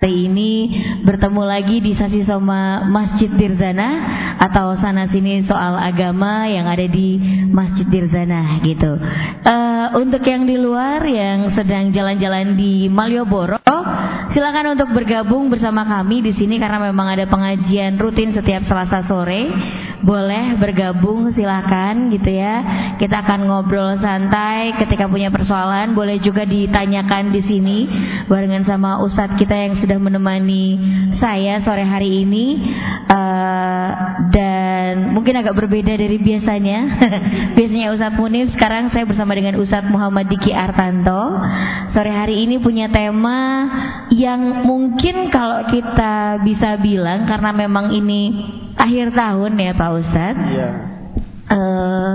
Hari ini bertemu lagi di Sasi Soma Masjid Dirzana atau sana sini soal agama yang ada di Masjid Dirzana gitu. Uh, untuk yang di luar yang sedang jalan-jalan di Malioboro, silakan untuk bergabung bersama kami di sini karena memang ada pengajian rutin setiap Selasa sore. Boleh bergabung silakan gitu ya. Kita akan ngobrol santai ketika punya persoalan, boleh juga ditanyakan di sini barengan sama ustadz kita yang sudah menemani saya sore hari ini uh, dan mungkin agak berbeda dari biasanya. biasanya Ustadz Munif, sekarang saya bersama dengan Ustadz Muhammad Diki Artanto. Sore hari ini punya tema yang mungkin kalau kita bisa bilang karena memang ini akhir tahun ya Pak Ustadz. Iya uh,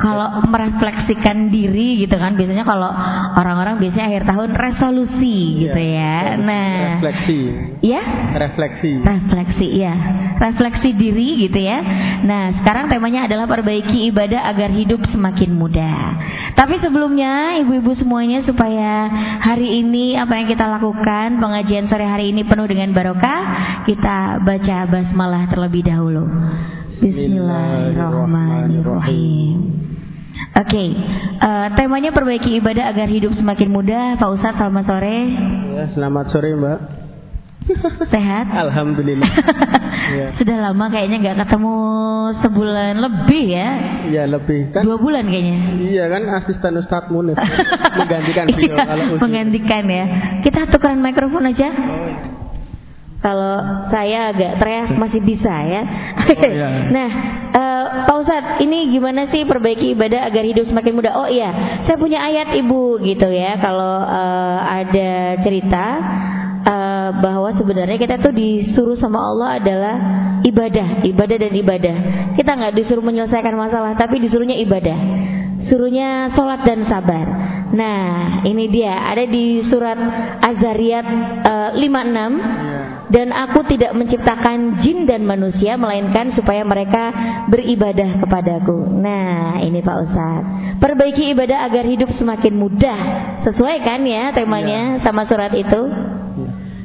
kalau merefleksikan diri gitu kan biasanya kalau orang-orang biasanya akhir tahun resolusi gitu ya. Nah, refleksi. Ya? Refleksi. Refleksi ya. Refleksi diri gitu ya. Nah, sekarang temanya adalah perbaiki ibadah agar hidup semakin mudah. Tapi sebelumnya ibu-ibu semuanya supaya hari ini apa yang kita lakukan pengajian sore hari ini penuh dengan barokah, kita baca basmalah terlebih dahulu. Bismillahirrahmanirrahim. Oke, okay. uh, eh, temanya perbaiki ibadah agar hidup semakin mudah. Pak Ustadz, selamat sore. Ya, selamat sore Mbak. Sehat? Alhamdulillah. ya. Sudah lama kayaknya nggak ketemu sebulan lebih ya? Iya lebih kan. Dua bulan kayaknya. Iya kan asisten Ustadz Munir menggantikan video iya, kalau Menggantikan ya. Kita tukeran mikrofon aja. Oh. Kalau saya agak teriak masih bisa ya. Oh, iya. nah, uh, Pak Ustadz, ini gimana sih perbaiki ibadah agar hidup semakin mudah? Oh iya, saya punya ayat ibu gitu ya. Kalau uh, ada cerita uh, bahwa sebenarnya kita tuh disuruh sama Allah adalah ibadah, ibadah dan ibadah. Kita nggak disuruh menyelesaikan masalah, tapi disuruhnya ibadah. Suruhnya sholat dan sabar. Nah, ini dia ada di surat Az-Zariyat uh, 56. Yeah dan aku tidak menciptakan jin dan manusia melainkan supaya mereka beribadah kepadaku. Nah, ini Pak Ustaz. Perbaiki ibadah agar hidup semakin mudah. Sesuai kan ya temanya ya. sama surat itu?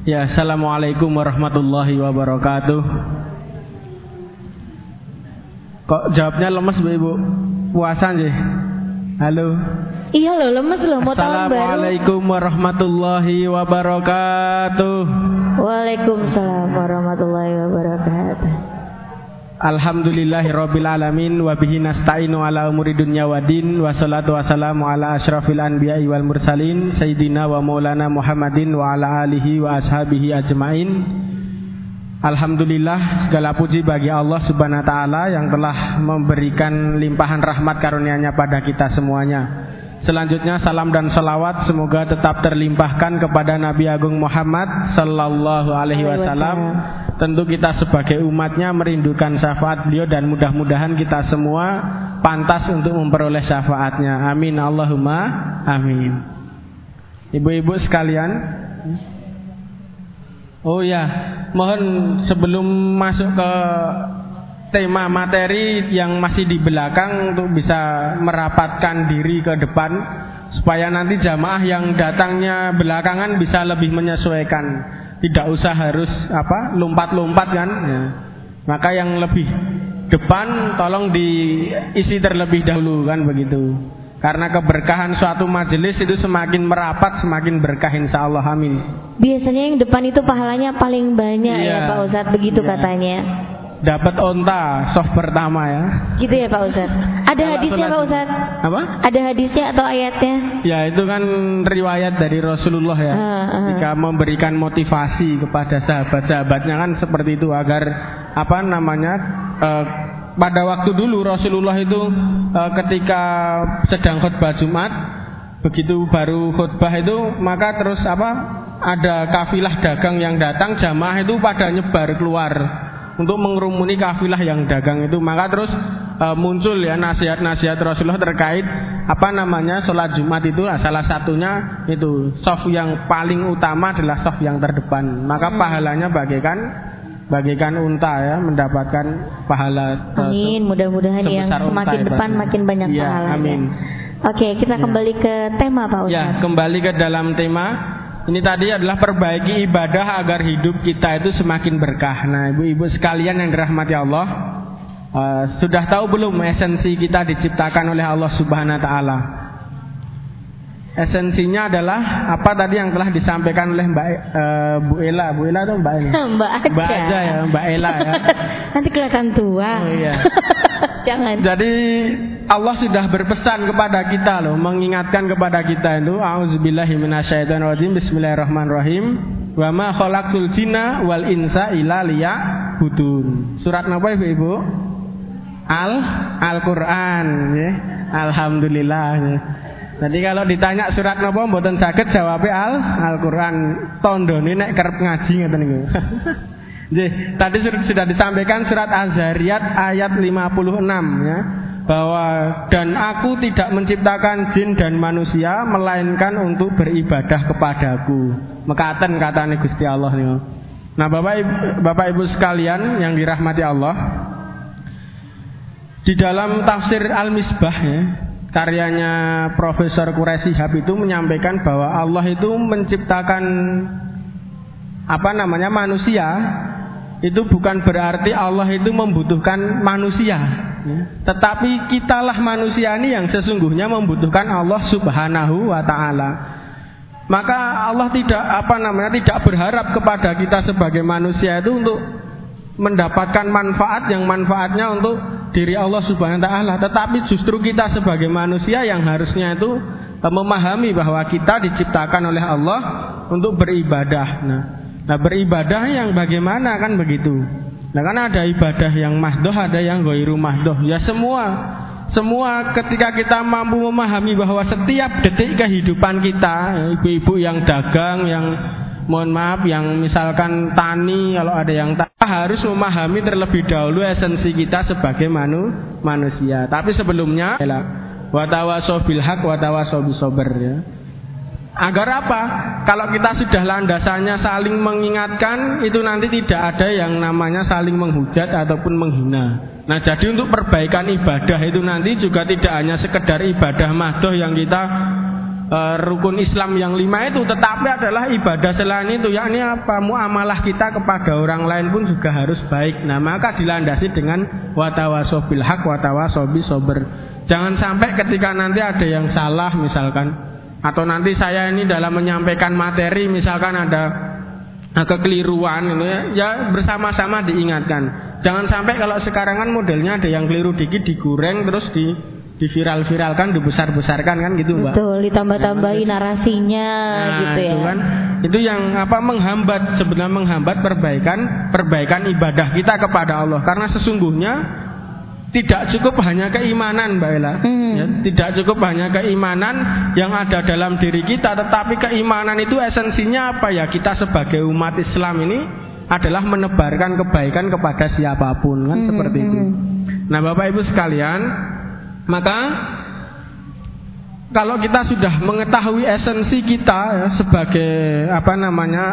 Ya, Assalamualaikum warahmatullahi wabarakatuh. Kok jawabnya lemes Bu Ibu? Puasa sih. Halo. Iya loh, lemes loh mau tahun baru. Assalamualaikum warahmatullahi wabarakatuh. Waalaikumsalam warahmatullahi wabarakatuh. Alhamdulillahi rabbil alamin wa bihi nasta'inu ala umuri dunya waddin wa salatu wassalamu ala asyrafil anbiya'i wal mursalin sayyidina wa maulana Muhammadin wa ala alihi wa ashabihi ajmain. Alhamdulillah segala puji bagi Allah Subhanahu wa taala yang telah memberikan limpahan rahmat karunia-Nya pada kita semuanya. Selanjutnya salam dan salawat semoga tetap terlimpahkan kepada Nabi Agung Muhammad Sallallahu Alaihi Wasallam. Tentu kita sebagai umatnya merindukan syafaat beliau dan mudah-mudahan kita semua pantas untuk memperoleh syafaatnya. Amin Allahumma amin. Ibu-ibu sekalian. Oh ya, mohon sebelum masuk ke tema materi yang masih di belakang untuk bisa merapatkan diri ke depan supaya nanti jamaah yang datangnya belakangan bisa lebih menyesuaikan. Tidak usah harus apa lompat-lompat kan? Ya. maka yang lebih depan tolong diisi terlebih dahulu kan begitu. Karena keberkahan suatu majelis itu semakin merapat semakin berkah insya Allah. Amin. Biasanya yang depan itu pahalanya paling banyak ya, ya Pak Ustadz begitu ya. katanya dapat onta soft pertama ya. Gitu ya Pak Ustad. Ada hadisnya Pak Ustad? Apa? Ada hadisnya atau ayatnya? Ya itu kan riwayat dari Rasulullah ya. Uh, uh. Jika memberikan motivasi kepada sahabat-sahabatnya kan seperti itu agar apa namanya uh, pada waktu dulu Rasulullah itu uh, ketika sedang khutbah Jumat begitu baru khutbah itu maka terus apa ada kafilah dagang yang datang jamaah itu pada nyebar keluar untuk mengerumuni kafilah yang dagang itu. Maka terus e, muncul ya nasihat-nasihat Rasulullah terkait apa namanya sholat Jumat itu. Nah, salah satunya itu soft yang paling utama adalah soft yang terdepan. Maka pahalanya bagaikan bagaikan unta ya mendapatkan pahala e, Amin mudah-mudahan yang semakin ya, depan makin banyak ya, pahalanya Amin. Oke kita ya. kembali ke tema Pak Ustaz Ya kembali ke dalam tema ini tadi adalah perbaiki ibadah agar hidup kita itu semakin berkah. Nah, ibu-ibu sekalian yang dirahmati Allah, uh, sudah tahu belum esensi kita diciptakan oleh Allah Subhanahu wa taala? Esensinya adalah apa tadi yang telah disampaikan oleh Mbak uh, Bu Ela, Bu Ela atau Mbak Ela? Mbak aja. Mbak aja ya, Mbak Ela ya. Nanti kelihatan tua. Oh iya. Jangan. Jadi Allah sudah berpesan kepada kita loh, mengingatkan kepada kita itu auzubillahi minasyaitonirrajim bismillahirrahmanirrahim wa ma khalaqtul jinna wal insa illa liya'budun. Surat apa Ibu Ibu? Al Al-Qur'an ya. Alhamdulillah ya. Jadi kalau ditanya surat napa mboten saged jawabe Al Al-Qur'an. Tondone nek kerep ngaji ngoten niku. Jadi, tadi sudah disampaikan surat Az-Zariyat ayat 56 ya bahwa dan aku tidak menciptakan jin dan manusia melainkan untuk beribadah kepadaku. Mekaten katane Gusti Allah nih. Nah, Bapak Ibu, Bapak Ibu sekalian yang dirahmati Allah, di dalam tafsir Al-Misbah ya, karyanya Profesor Quraisy Hab itu menyampaikan bahwa Allah itu menciptakan apa namanya manusia itu bukan berarti Allah itu membutuhkan manusia ya. tetapi kitalah manusia ini yang sesungguhnya membutuhkan Allah Subhanahu wa taala maka Allah tidak apa namanya tidak berharap kepada kita sebagai manusia itu untuk mendapatkan manfaat yang manfaatnya untuk diri Allah Subhanahu wa taala, tetapi justru kita sebagai manusia yang harusnya itu memahami bahwa kita diciptakan oleh Allah untuk beribadah. Nah, Nah beribadah yang bagaimana kan begitu. Nah kan ada ibadah yang mahdoh, ada yang goiru mahdoh. Ya semua, semua ketika kita mampu memahami bahwa setiap detik kehidupan kita, ibu-ibu yang dagang, yang mohon maaf, yang misalkan tani, kalau ada yang tak harus memahami terlebih dahulu esensi kita sebagai manu, manusia. Tapi sebelumnya, watawasobil hak, watawasobil ya. Agar apa? Kalau kita sudah landasannya saling mengingatkan, itu nanti tidak ada yang namanya saling menghujat ataupun menghina. Nah, jadi untuk perbaikan ibadah itu nanti juga tidak hanya sekedar ibadah mahdoh yang kita e, rukun Islam yang lima itu, tetapi adalah ibadah selain itu, yakni apa? Muamalah kita kepada orang lain pun juga harus baik. Nah, maka dilandasi dengan watawasobil hak, watawasobi sober. Jangan sampai ketika nanti ada yang salah, misalkan atau nanti saya ini dalam menyampaikan materi misalkan ada kekeliruan itu ya, ya bersama-sama diingatkan. Jangan sampai kalau sekarang kan modelnya ada yang keliru dikit digoreng terus di diviral-viralkan, dibesar-besarkan kan gitu, Mbak. Betul, ditambah-tambahi narasinya nah, gitu ya. Itu kan itu yang apa menghambat sebenarnya menghambat perbaikan perbaikan ibadah kita kepada Allah karena sesungguhnya tidak cukup hanya keimanan Mbak Ella hmm. ya, tidak cukup hanya keimanan yang ada dalam diri kita tetapi keimanan itu esensinya apa ya kita sebagai umat Islam ini adalah menebarkan kebaikan kepada siapa pun kan hmm. seperti itu hmm. nah Bapak Ibu sekalian maka kalau kita sudah mengetahui esensi kita ya, sebagai apa namanya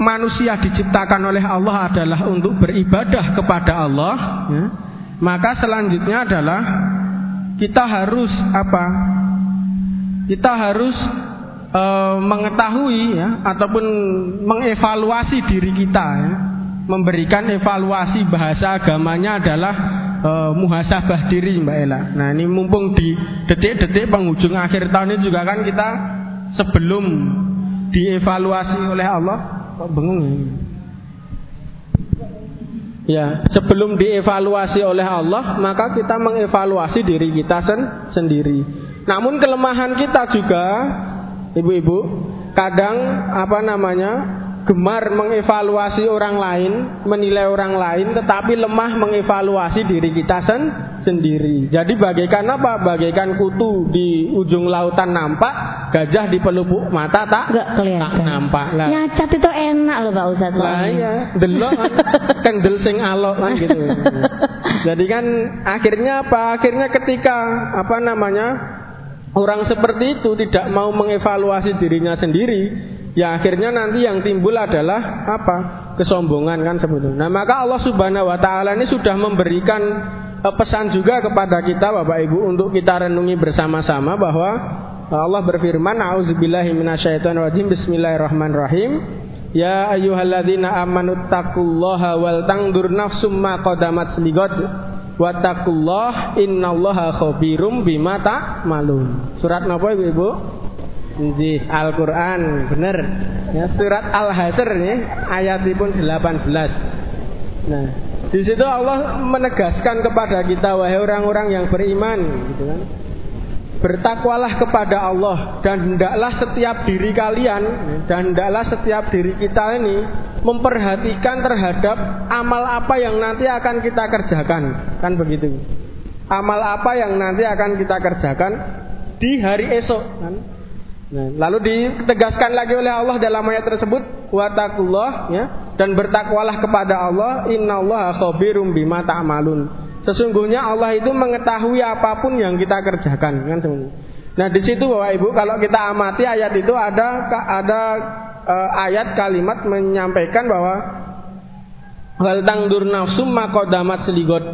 manusia diciptakan oleh Allah adalah untuk beribadah kepada Allah ya, maka selanjutnya adalah kita harus apa? Kita harus e, mengetahui ya ataupun mengevaluasi diri kita ya. Memberikan evaluasi bahasa agamanya adalah e, muhasabah diri Mbak Ella. Nah, ini mumpung di detik-detik penghujung akhir tahun ini juga kan kita sebelum dievaluasi oleh Allah kok bengong ya? Ya, sebelum dievaluasi oleh Allah, maka kita mengevaluasi diri kita sen sendiri. Namun kelemahan kita juga, ibu-ibu, kadang apa namanya gemar mengevaluasi orang lain, menilai orang lain, tetapi lemah mengevaluasi diri kita sen sendiri. Jadi bagaikan apa? Bagaikan kutu di ujung lautan nampak, gajah di pelupuk mata tak Gak kelihatan. Tak nampak lah. Nyacat itu enak loh Pak Ustadz. Lah iya, delok kan del sing alok kan gitu. Jadi kan akhirnya apa? Akhirnya ketika apa namanya? Orang seperti itu tidak mau mengevaluasi dirinya sendiri, ya akhirnya nanti yang timbul adalah apa kesombongan kan sebetulnya. Nah maka Allah Subhanahu Wa Taala ini sudah memberikan uh, pesan juga kepada kita Bapak Ibu untuk kita renungi bersama-sama bahwa Allah berfirman, "A'udzubillahi. Bismillahirrahmanirrahim. Ya ayyuhalladzina amanu taqullaha wal tangdur nafsum ma qadamat ligot Wattaqullah innallaha khabirum bima ta'malun. Surat napa Ibu? Ibu? Nggih, Al-Qur'an, bener. Ya, surat Al-Hasr nih, ayatipun 18. Nah, di situ Allah menegaskan kepada kita wahai orang-orang yang beriman, gitu kan. Bertakwalah kepada Allah dan hendaklah setiap diri kalian dan hendaklah setiap diri kita ini memperhatikan terhadap amal apa yang nanti akan kita kerjakan. Kan begitu. Amal apa yang nanti akan kita kerjakan di hari esok kan. Nah, lalu ditegaskan lagi oleh Allah dalam ayat tersebut watakullah ya dan bertakwalah kepada Allah innallaha khabirum bima ta'malun. Sesungguhnya Allah itu mengetahui apa pun yang kita kerjakan kan Nah di situ Bapak Ibu kalau kita amati ayat itu ada ada uh, ayat kalimat menyampaikan bahwa wal tangdur nafsum seligot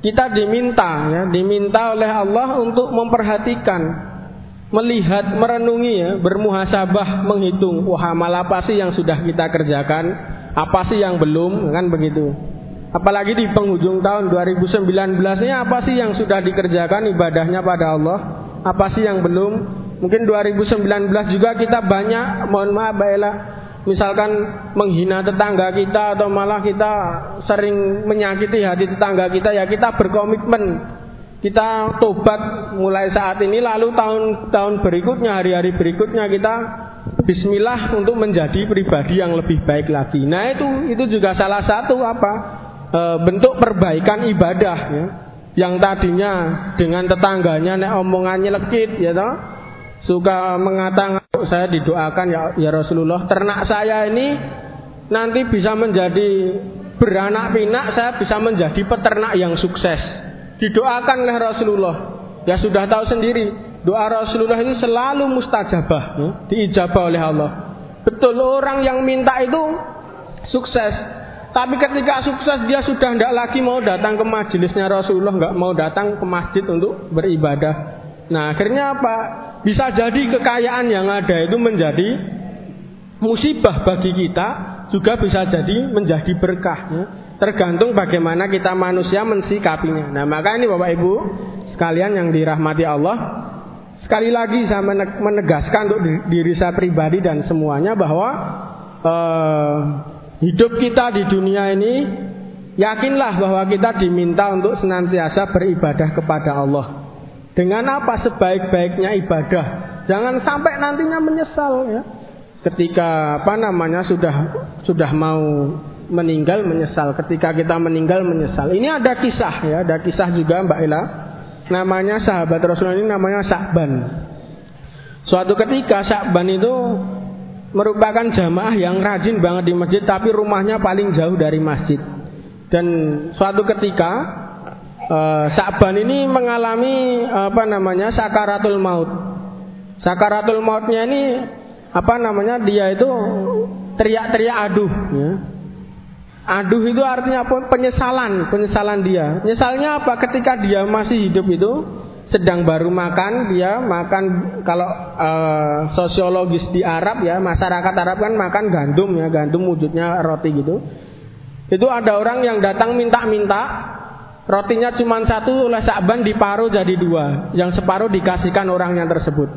kita diminta ya diminta oleh Allah untuk memperhatikan melihat merenungi ya bermuhasabah menghitung wah amal apa sih yang sudah kita kerjakan apa sih yang belum kan begitu Apalagi di penghujung tahun 2019 ini apa sih yang sudah dikerjakan ibadahnya pada Allah? Apa sih yang belum? Mungkin 2019 juga kita banyak, mohon maaf Ella, misalkan menghina tetangga kita atau malah kita sering menyakiti hati tetangga kita ya kita berkomitmen kita tobat mulai saat ini lalu tahun-tahun berikutnya hari-hari berikutnya kita Bismillah untuk menjadi pribadi yang lebih baik lagi. Nah itu itu juga salah satu apa e, bentuk perbaikan ibadah ya. Yang tadinya dengan tetangganya nek omongannya lekit ya toh. Suka mengatakan saya didoakan ya, ya Rasulullah ternak saya ini nanti bisa menjadi beranak pinak saya bisa menjadi peternak yang sukses. Didoakan oleh Rasulullah. Ya sudah tahu sendiri doa Rasulullah itu selalu mustajabah, ya, diijabah oleh Allah. Betul orang yang minta itu sukses. Tapi ketika sukses dia sudah tidak lagi mau datang ke majelisnya Rasulullah, nggak mau datang ke masjid untuk beribadah. Nah akhirnya apa? Bisa jadi kekayaan yang ada itu menjadi musibah bagi kita, juga bisa jadi menjadi berkah. Ya. Tergantung bagaimana kita manusia mensikapinya. Nah maka ini Bapak Ibu sekalian yang dirahmati Allah, sekali lagi saya menegaskan untuk diri saya pribadi dan semuanya bahwa uh, hidup kita di dunia ini yakinlah bahwa kita diminta untuk senantiasa beribadah kepada Allah. Dengan apa sebaik-baiknya ibadah? Jangan sampai nantinya menyesal ya. Ketika apa namanya sudah sudah mau meninggal menyesal. Ketika kita meninggal menyesal. Ini ada kisah ya, ada kisah juga Mbak Ella. Namanya sahabat Rasulullah ini namanya Sa'ban. Suatu ketika Sa'ban itu merupakan jamaah yang rajin banget di masjid tapi rumahnya paling jauh dari masjid. Dan suatu ketika uh, Sa'ban ini mengalami apa namanya sakaratul maut. Sakaratul mautnya ini apa namanya dia itu teriak-teriak aduh ya. Aduh itu artinya apa? Penyesalan, penyesalan dia. Nyesalnya apa? Ketika dia masih hidup itu sedang baru makan dia makan kalau uh, sosiologis di Arab ya masyarakat Arab kan makan gandum ya gandum wujudnya roti gitu itu ada orang yang datang minta-minta rotinya cuma satu oleh Sa'ban diparuh jadi dua yang separuh dikasihkan orang yang tersebut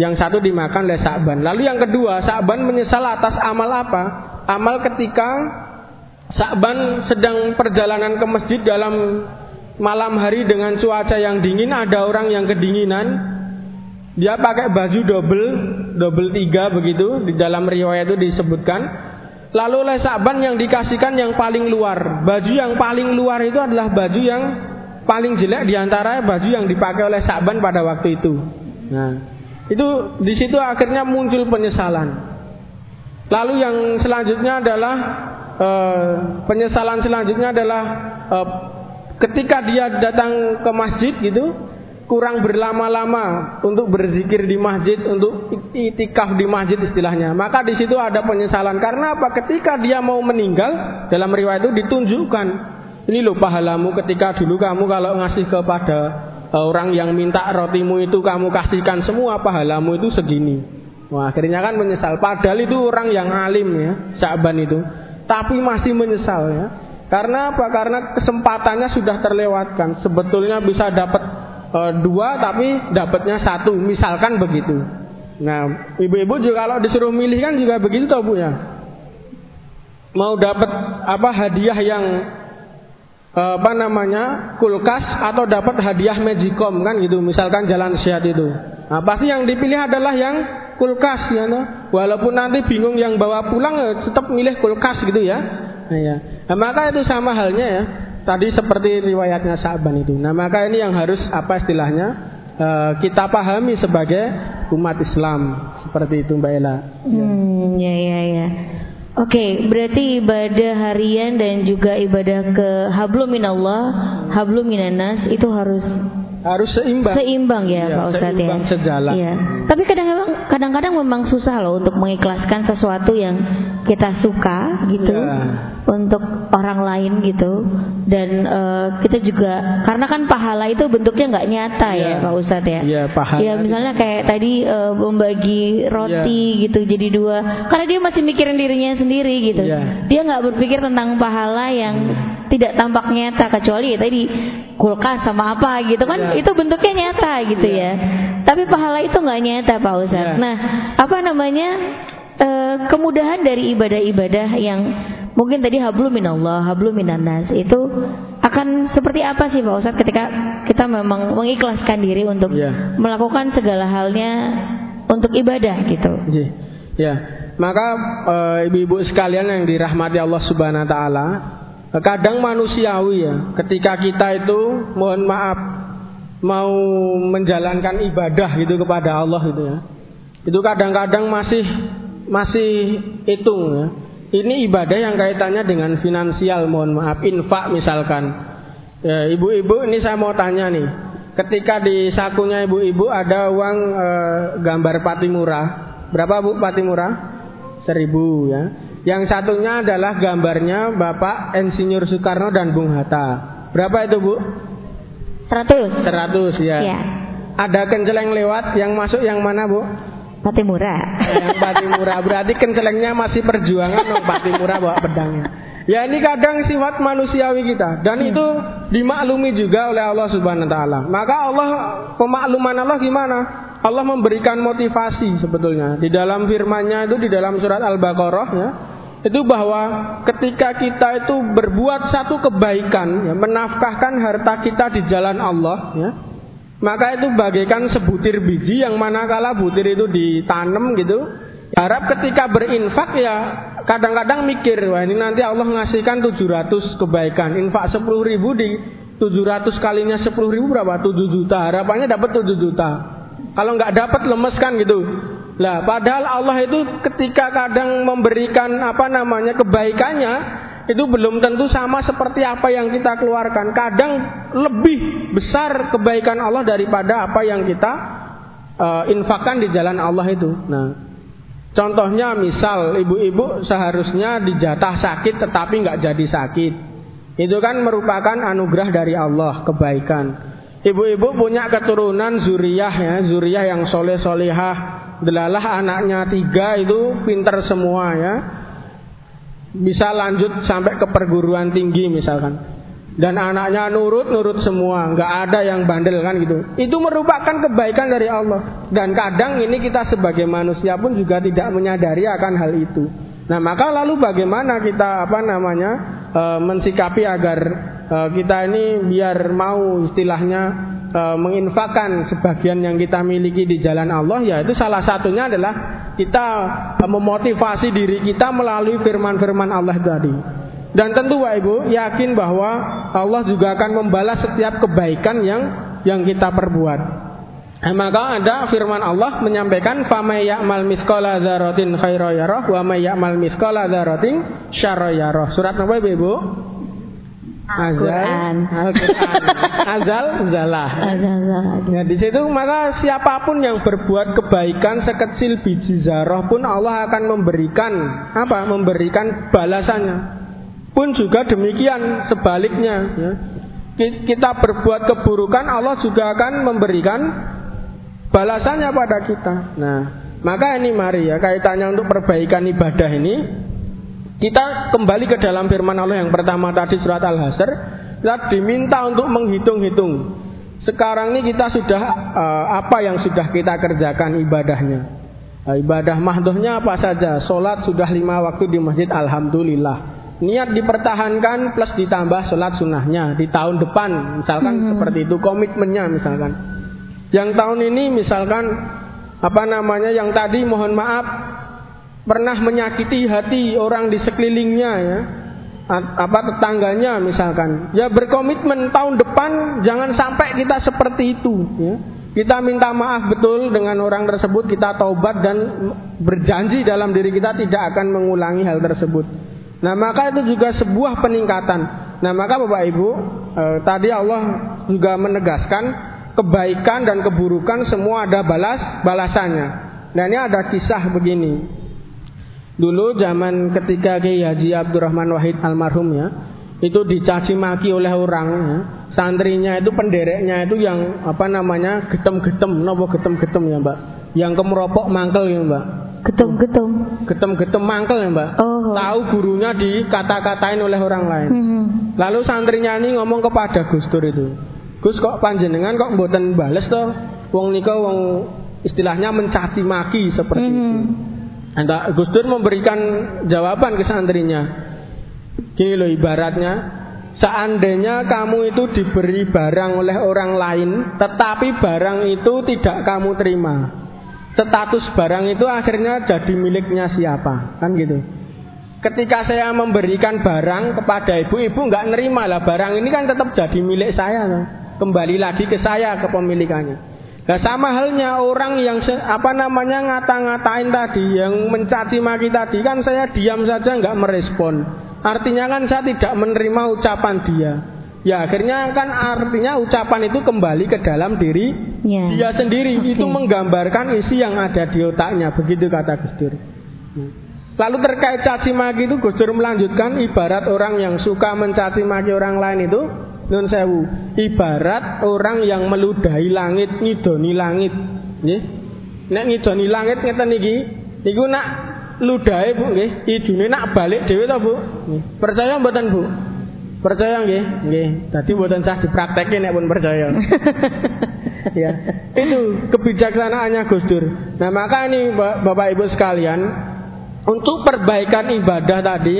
yang satu dimakan oleh Sa'ban lalu yang kedua Sa'ban menyesal atas amal apa amal ketika Sa'ban sedang perjalanan ke masjid dalam malam hari dengan cuaca yang dingin ada orang yang kedinginan. Dia pakai baju double double tiga begitu di dalam riwayat itu disebutkan. Lalu oleh Sa'ban yang dikasihkan yang paling luar. Baju yang paling luar itu adalah baju yang paling jelek di antara baju yang dipakai oleh Sa'ban pada waktu itu. Nah itu di situ akhirnya muncul penyesalan. Lalu yang selanjutnya adalah uh, penyesalan selanjutnya adalah uh, ketika dia datang ke masjid gitu kurang berlama-lama untuk berzikir di masjid untuk itikaf di masjid istilahnya maka di situ ada penyesalan karena apa ketika dia mau meninggal dalam riwayat itu ditunjukkan ini loh pahalamu ketika dulu kamu kalau ngasih kepada orang yang minta rotimu itu kamu kasihkan semua pahalamu itu segini. Wah, akhirnya kan menyesal. Padahal itu orang yang alim ya, Sya'ban itu. Tapi masih menyesal ya. Karena apa? Karena kesempatannya sudah terlewatkan. Sebetulnya bisa dapat e, dua tapi dapatnya satu. Misalkan begitu. Nah, ibu-ibu juga kalau disuruh milih kan juga begitu tau Bu ya. Mau dapat apa hadiah yang Eh, apa namanya kulkas atau dapat hadiah magicom kan gitu misalkan jalan sehat itu nah, pasti yang dipilih adalah yang kulkas ya no? walaupun nanti bingung yang bawa pulang ya tetap milih kulkas gitu ya. Nah, ya. Nah, maka itu sama halnya ya. Tadi seperti riwayatnya Sa'ban itu. Nah maka ini yang harus apa istilahnya uh, kita pahami sebagai umat Islam. Seperti itu Mbak Ella. Hmm, ya ya ya. Oke, okay, berarti ibadah harian dan juga ibadah ke hablum minallah, hablum minanas itu harus harus seimbang. Seimbang ya, ya Pak Ustadz ya. sejalan. Ya. Tapi kadang-kadang kadang-kadang memang susah loh untuk mengikhlaskan sesuatu yang kita suka gitu. Ya untuk orang lain gitu dan uh, kita juga karena kan pahala itu bentuknya nggak nyata ya, ya Pak Ustadz ya. Iya pahala. Ya misalnya kayak tadi uh, membagi roti ya. gitu jadi dua karena dia masih mikirin dirinya sendiri gitu. Ya. Dia nggak berpikir tentang pahala yang hmm. tidak tampak nyata kecuali ya tadi kulkas sama apa gitu kan ya. itu bentuknya nyata gitu ya. ya. Tapi pahala itu nggak nyata Pak Ustadz. Ya. Nah apa namanya uh, kemudahan dari ibadah-ibadah yang mungkin tadi hablum minallah, hablum minanas itu akan seperti apa sih Pak Ustadz ketika kita memang mengikhlaskan diri untuk yeah. melakukan segala halnya untuk ibadah gitu. Yeah. Ya, maka e, ibu-ibu sekalian yang dirahmati Allah Subhanahu wa taala, kadang manusiawi ya, ketika kita itu mohon maaf mau menjalankan ibadah gitu kepada Allah gitu ya. Itu kadang-kadang masih masih hitung ya ini ibadah yang kaitannya dengan finansial, mohon maaf, infak misalkan. Ya, ibu-ibu, ini saya mau tanya nih. Ketika di sakunya ibu-ibu ada uang e, gambar Patimura. Berapa Bu Patimura? Seribu ya. Yang satunya adalah gambarnya Bapak Insinyur Soekarno dan Bung Hatta. Berapa itu Bu? Seratus. Seratus ya. ya. Ada kenceleng lewat yang masuk yang mana Bu? Patimura. Yang Patimura berarti kencelengnya masih perjuangan dong Patimura bawa pedangnya. Ya ini kadang sifat manusiawi kita dan itu dimaklumi juga oleh Allah Subhanahu wa taala. Maka Allah pemakluman Allah gimana? Allah memberikan motivasi sebetulnya di dalam firman-Nya itu di dalam surat Al-Baqarah ya. Itu bahwa ketika kita itu berbuat satu kebaikan ya, menafkahkan harta kita di jalan Allah ya, maka itu bagaikan sebutir biji yang manakala butir itu ditanam gitu. Harap ketika berinfak ya kadang-kadang mikir, wah ini nanti Allah ngasihkan 700 kebaikan. Infak 10 ribu di 700 kalinya 10 ribu berapa? 7 juta. Harapannya dapat 7 juta. Kalau nggak dapat lemes kan gitu. Lah, padahal Allah itu ketika kadang memberikan apa namanya kebaikannya itu belum tentu sama seperti apa yang kita keluarkan. Kadang lebih besar kebaikan Allah daripada apa yang kita uh, infakkan di jalan Allah itu. Nah, contohnya misal ibu-ibu seharusnya dijatah sakit tetapi nggak jadi sakit. Itu kan merupakan anugerah dari Allah, kebaikan. Ibu-ibu punya keturunan zuriyah ya, zuriyah yang soleh solehah, delalah anaknya tiga itu pinter semua ya bisa lanjut sampai ke perguruan tinggi misalkan. Dan anaknya nurut nurut semua. Nggak ada yang bandel kan gitu. Itu merupakan kebaikan dari Allah. Dan kadang ini kita sebagai manusia pun juga tidak menyadari akan hal itu. Nah maka lalu bagaimana kita apa namanya e, mensikapi agar e, kita ini biar mau istilahnya e, menginfakkan sebagian yang kita miliki di jalan Allah ya itu salah satunya adalah kita memotivasi diri kita melalui firman-firman Allah tadi. Dan tentu Pak Ibu yakin bahwa Allah juga akan membalas setiap kebaikan yang yang kita perbuat. Nah, maka ada firman Allah menyampaikan famay ya'mal misqala dzarratin khairan wa may ya'mal misqala dzarratin syarra. Surat apa Ibu? Azal, Al-Quran. Azal, zalah. Ya di situ maka siapa pun yang berbuat kebaikan sekecil biji zarah pun Allah akan memberikan apa? Memberikan balasannya. Pun juga demikian sebaliknya. Ya. kita berbuat keburukan Allah juga akan memberikan balasannya pada kita. Nah, maka ini mari ya kaitannya untuk perbaikan ibadah ini kita kembali ke dalam firman Allah yang pertama tadi surat Al-Hasr. Kita diminta untuk menghitung-hitung. Sekarang ini kita sudah uh, apa yang sudah kita kerjakan ibadahnya? Uh, ibadah mahdohnya apa saja? Sholat sudah lima waktu di masjid Alhamdulillah. Niat dipertahankan plus ditambah sholat sunnahnya di tahun depan. Misalkan hmm. seperti itu komitmennya misalkan. Yang tahun ini misalkan apa namanya yang tadi mohon maaf pernah menyakiti hati orang di sekelilingnya ya. Apa tetangganya misalkan. Ya berkomitmen tahun depan jangan sampai kita seperti itu ya. Kita minta maaf betul dengan orang tersebut kita taubat dan berjanji dalam diri kita tidak akan mengulangi hal tersebut. Nah maka itu juga sebuah peningkatan. Nah maka bapak ibu eh, tadi Allah juga menegaskan kebaikan dan keburukan semua ada balas balasannya. Dan ini ada kisah begini Dulu zaman ketika Kiai Haji Abdurrahman Wahid almarhum ya, itu dicaci maki oleh orang ya. Santrinya itu pendereknya itu yang apa namanya getem-getem, nopo getem-getem ya mbak, yang kemeropok mangkel ya mbak. Getem-getem. Getem-getem mangkel ya mbak. Oh. Tahu gurunya dikata-katain oleh orang lain. Hmm. Lalu santrinya ini ngomong kepada Gus Dur itu, Gus kok panjenengan kok mboten bales toh? Wong nika wong istilahnya mencaci maki seperti hmm. itu. Entah Gus Dur memberikan jawaban ke santrinya. Gini loh ibaratnya, seandainya kamu itu diberi barang oleh orang lain, tetapi barang itu tidak kamu terima. Status barang itu akhirnya jadi miliknya siapa? Kan gitu. Ketika saya memberikan barang kepada ibu, ibu nggak nerima lah barang ini kan tetap jadi milik saya. Kembali lagi ke saya kepemilikannya. Nah sama halnya orang yang apa namanya ngata-ngatain tadi, yang mencaci maki tadi kan saya diam saja nggak merespon. Artinya kan saya tidak menerima ucapan dia. Ya akhirnya kan artinya ucapan itu kembali ke dalam diri ya. dia sendiri. Okay. Itu menggambarkan isi yang ada di otaknya. Begitu kata Gus Dur. Lalu terkait caci maki itu Gus Dur melanjutkan ibarat orang yang suka mencaci maki orang lain itu Nun sewu, ibarat orang yang meludahi langit, ngidoni langit. Nggih. Nek ngidoni langit ngeten iki, niku nak ludahi Bu nggih, idune nak balik dhewe to Bu? Percaya mboten Bu? Percaya nggih? Nggih. Dadi mboten sah dipraktekke nek pun percaya. ya. Itu kebijaksanaannya Gus Dur. Nah, maka ini Bapak Ibu sekalian, untuk perbaikan ibadah tadi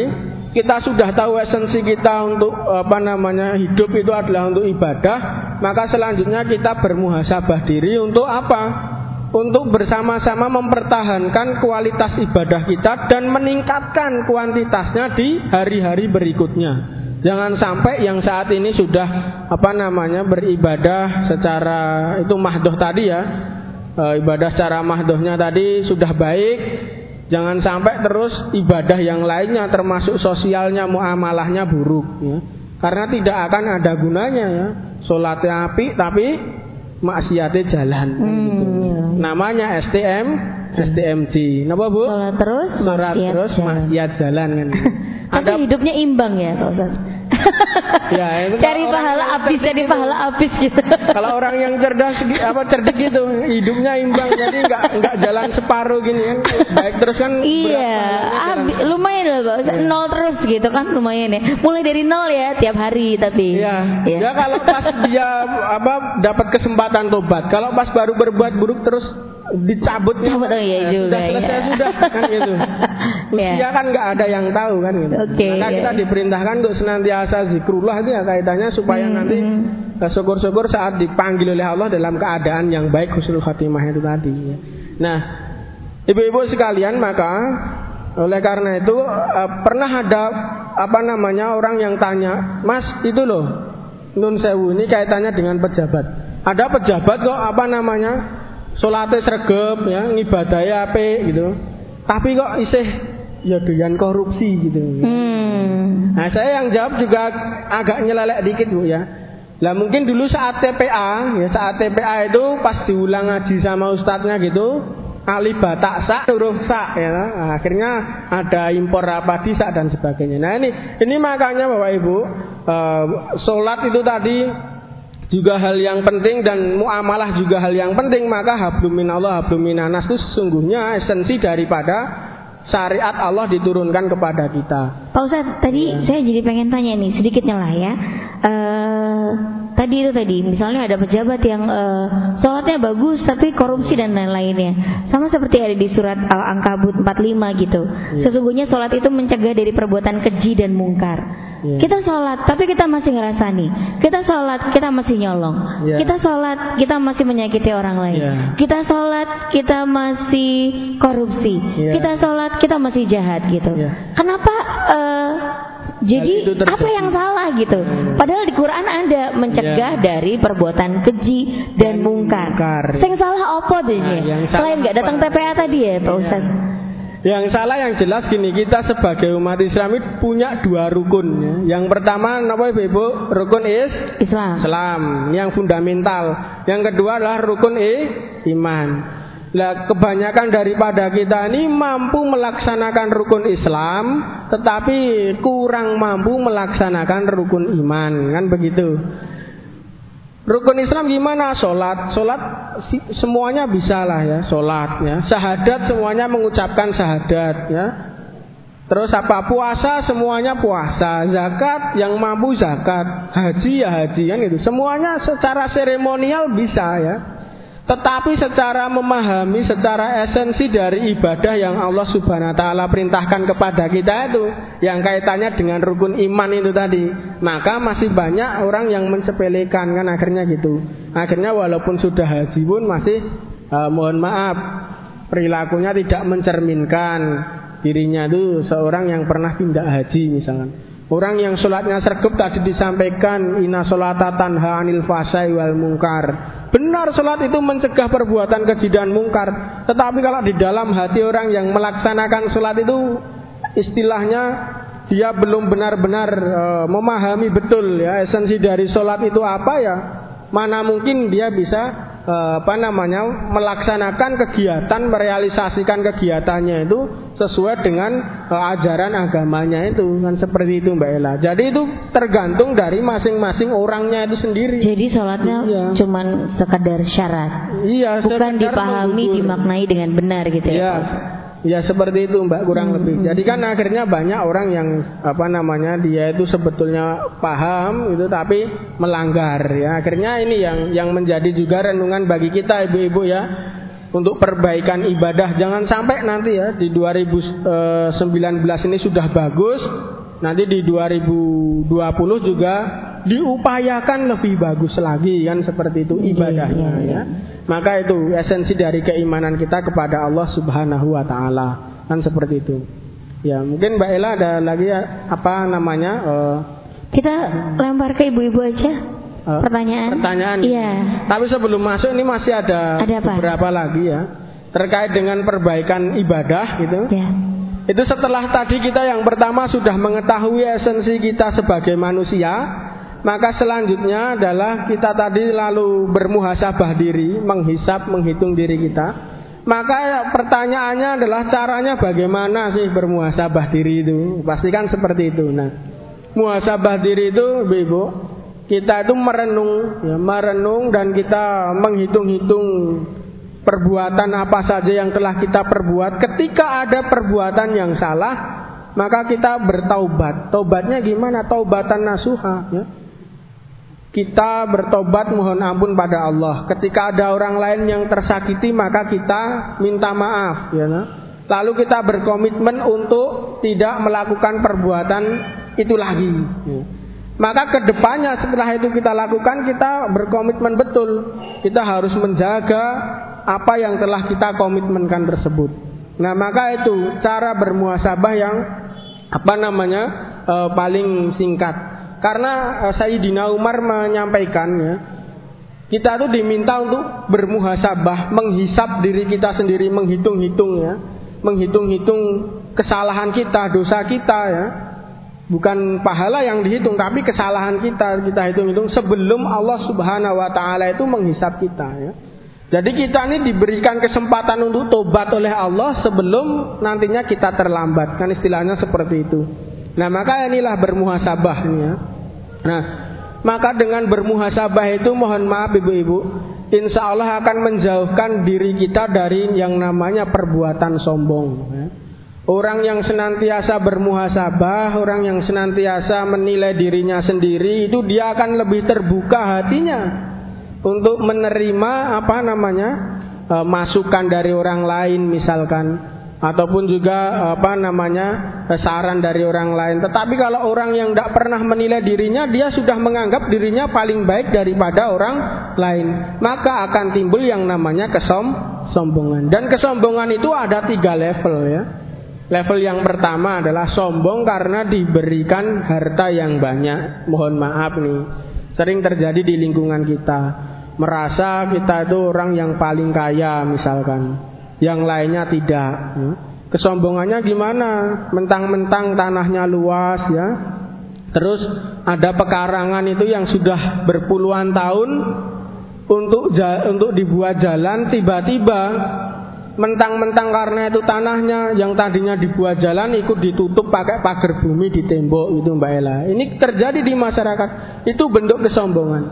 kita sudah tahu esensi kita untuk apa namanya hidup itu adalah untuk ibadah, maka selanjutnya kita bermuhasabah diri untuk apa? Untuk bersama-sama mempertahankan kualitas ibadah kita dan meningkatkan kuantitasnya di hari-hari berikutnya. Jangan sampai yang saat ini sudah apa namanya beribadah secara itu mahdoh tadi ya, e, ibadah secara mahdohnya tadi sudah baik, Jangan sampai terus ibadah yang lainnya termasuk sosialnya muamalahnya buruk ya. Karena tidak akan ada gunanya ya. Salatnya api tapi maksiatnya jalan hmm, gitu. ya. Namanya STM STMJ. Napa Bu? Salat terus, terus maksiat jalan kan. Tapi ada, hidupnya imbang ya, Pak Ustaz. Ya, itu cari pahala habis jadi pahala habis gitu. Kalau orang yang cerdas apa cerdik gitu, hidupnya imbang jadi nggak nggak jalan separuh gini kan. Baik terus kan Iya, abi, lumayan loh, Pak. Ya. Nol terus gitu kan lumayan ya. Mulai dari nol ya tiap hari tapi. Iya. Ya, ya kalau pas dia apa dapat kesempatan tobat. Kalau pas baru berbuat buruk terus dicabut Cabut, oh iya juga, sudah selesai ya. sudah kan gitu. Usia yeah. kan nggak ada yang tahu kan gitu. Okay, Maka yeah. kita diperintahkan untuk senantiasa zikrullah itu ya kaitannya supaya hmm. nanti hmm. Eh, syukur-syukur saat dipanggil oleh Allah dalam keadaan yang baik husnul khatimah itu tadi. Ya. Nah, ibu-ibu sekalian maka oleh karena itu uh, pernah ada apa namanya orang yang tanya, Mas itu loh Nun Sewu ini kaitannya dengan pejabat. Ada pejabat kok apa namanya Solatnya sregep ya, ngibadahe apik gitu. Tapi kok isih ya doyan korupsi gitu. Hmm. Nah, saya yang jawab juga agak nyelelek dikit Bu ya. Lah mungkin dulu saat TPA, ya saat TPA itu pas diulang ngaji sama ustadznya gitu, alif batak sak huruf sak ya. Nah, akhirnya ada impor apa sak dan sebagainya. Nah ini ini makanya Bapak Ibu uh, sholat itu tadi juga hal yang penting dan muamalah juga hal yang penting maka hablum minallah hablum minanas itu sesungguhnya esensi daripada syariat Allah diturunkan kepada kita. Pak Ustadz, tadi ya. saya jadi pengen tanya nih sedikitnya lah ya. Uh, tadi itu tadi misalnya ada pejabat yang uh, sholatnya bagus tapi korupsi dan lain-lainnya sama seperti ada di surat Al-Ankabut 45 gitu ya. sesungguhnya sholat itu mencegah dari perbuatan keji dan mungkar ya. kita sholat tapi kita masih ngerasani kita sholat kita masih nyolong ya. kita sholat kita masih menyakiti orang lain ya. kita sholat kita masih korupsi ya. kita sholat kita masih jahat gitu ya. kenapa uh, jadi apa yang salah gitu? Padahal di Quran ada mencegah ya. dari perbuatan keji dan mungkar. Yang salah apa deh? Nah, Selain nggak datang TPA tadi ya, Pak ya. Ustaz? Yang salah yang jelas gini kita sebagai umat Islam itu punya dua rukun. Ya. Yang pertama apa ibu? Rukun is Islam. Islam yang fundamental. Yang kedua adalah rukun e iman. Lah kebanyakan daripada kita ini mampu melaksanakan rukun Islam tetapi kurang mampu melaksanakan rukun iman kan begitu. Rukun Islam gimana? Sholat, sholat semuanya bisa lah ya, sholat ya. Syahadat semuanya mengucapkan syahadat ya. Terus apa puasa semuanya puasa, zakat yang mampu zakat, haji ya haji kan itu. Semuanya secara seremonial bisa ya. Tetapi secara memahami secara esensi dari ibadah yang Allah Subhanahu wa taala perintahkan kepada kita itu yang kaitannya dengan rukun iman itu tadi, maka masih banyak orang yang mensepelekan kan akhirnya gitu. Akhirnya walaupun sudah haji pun masih uh, mohon maaf perilakunya tidak mencerminkan dirinya itu seorang yang pernah pindah haji misalnya. Orang yang sholatnya sergup tadi disampaikan Inna sholatatan ha'anil fasai wal mungkar Benar sholat itu mencegah perbuatan keji dan mungkar. Tetapi kalau di dalam hati orang yang melaksanakan sholat itu Istilahnya dia belum benar-benar e, memahami betul ya Esensi dari sholat itu apa ya. Mana mungkin dia bisa apa namanya melaksanakan kegiatan merealisasikan kegiatannya itu sesuai dengan uh, ajaran agamanya itu kan seperti itu Mbak Ella. Jadi itu tergantung dari masing-masing orangnya itu sendiri. Jadi sholatnya iya. cuman sekedar syarat. Iya, bukan dipahami, dimaknai dengan benar gitu ya. Iya. Ya seperti itu Mbak kurang hmm. lebih. Jadi kan akhirnya banyak orang yang apa namanya dia itu sebetulnya paham itu tapi melanggar ya. Akhirnya ini yang yang menjadi juga renungan bagi kita ibu-ibu ya untuk perbaikan ibadah. Jangan sampai nanti ya di 2019 eh, ini sudah bagus, nanti di 2020 juga diupayakan lebih bagus lagi kan seperti itu iya, ibadahnya iya. ya. Maka itu esensi dari keimanan kita kepada Allah Subhanahu wa taala. Kan seperti itu. Ya, mungkin Mbak Ella ada lagi ya, apa namanya? Uh, kita lempar ke ibu-ibu aja. Uh, pertanyaan. Pertanyaan. Iya. Tapi sebelum masuk ini masih ada, ada apa? beberapa lagi ya. Terkait dengan perbaikan ibadah gitu. Ya. Itu setelah tadi kita yang pertama sudah mengetahui esensi kita sebagai manusia, maka selanjutnya adalah kita tadi lalu bermuhasabah diri, menghisap, menghitung diri kita. Maka pertanyaannya adalah caranya bagaimana sih bermuhasabah diri itu? Pastikan seperti itu. Nah, muhasabah diri itu, Ibu, kita itu merenung, ya, merenung dan kita menghitung-hitung perbuatan apa saja yang telah kita perbuat. Ketika ada perbuatan yang salah, maka kita bertaubat. Taubatnya gimana? Taubatan nasuha, ya kita bertobat mohon ampun pada Allah. Ketika ada orang lain yang tersakiti maka kita minta maaf, ya. Nah. Lalu kita berkomitmen untuk tidak melakukan perbuatan itu lagi. Ya. Maka ke depannya setelah itu kita lakukan kita berkomitmen betul. Kita harus menjaga apa yang telah kita komitmenkan tersebut. Nah maka itu cara bermuasabah yang apa namanya e, paling singkat. Karena uh, Sayyidina Umar menyampaikan ya, kita tuh diminta untuk bermuhasabah, menghisap diri kita sendiri, menghitung-hitung ya, menghitung-hitung kesalahan kita, dosa kita ya. Bukan pahala yang dihitung, tapi kesalahan kita kita hitung-hitung sebelum Allah Subhanahu wa taala itu menghisap kita ya. Jadi kita ini diberikan kesempatan untuk tobat oleh Allah sebelum nantinya kita terlambat. Kan istilahnya seperti itu. Nah maka inilah bermuhasabahnya. Nah, maka dengan bermuhasabah itu mohon maaf ibu-ibu, insya Allah akan menjauhkan diri kita dari yang namanya perbuatan sombong. Orang yang senantiasa bermuhasabah, orang yang senantiasa menilai dirinya sendiri, itu dia akan lebih terbuka hatinya untuk menerima apa namanya e, masukan dari orang lain misalkan ataupun juga apa namanya saran dari orang lain. Tetapi kalau orang yang tidak pernah menilai dirinya, dia sudah menganggap dirinya paling baik daripada orang lain, maka akan timbul yang namanya kesombongan. Dan kesombongan itu ada tiga level ya. Level yang pertama adalah sombong karena diberikan harta yang banyak. Mohon maaf nih, sering terjadi di lingkungan kita. Merasa kita itu orang yang paling kaya misalkan yang lainnya tidak. Ya. Kesombongannya gimana? Mentang-mentang tanahnya luas ya. Terus ada pekarangan itu yang sudah berpuluhan tahun untuk untuk dibuat jalan tiba-tiba mentang-mentang karena itu tanahnya yang tadinya dibuat jalan ikut ditutup pakai pagar bumi di tembok itu Mbak Ella. Ini terjadi di masyarakat. Itu bentuk kesombongan.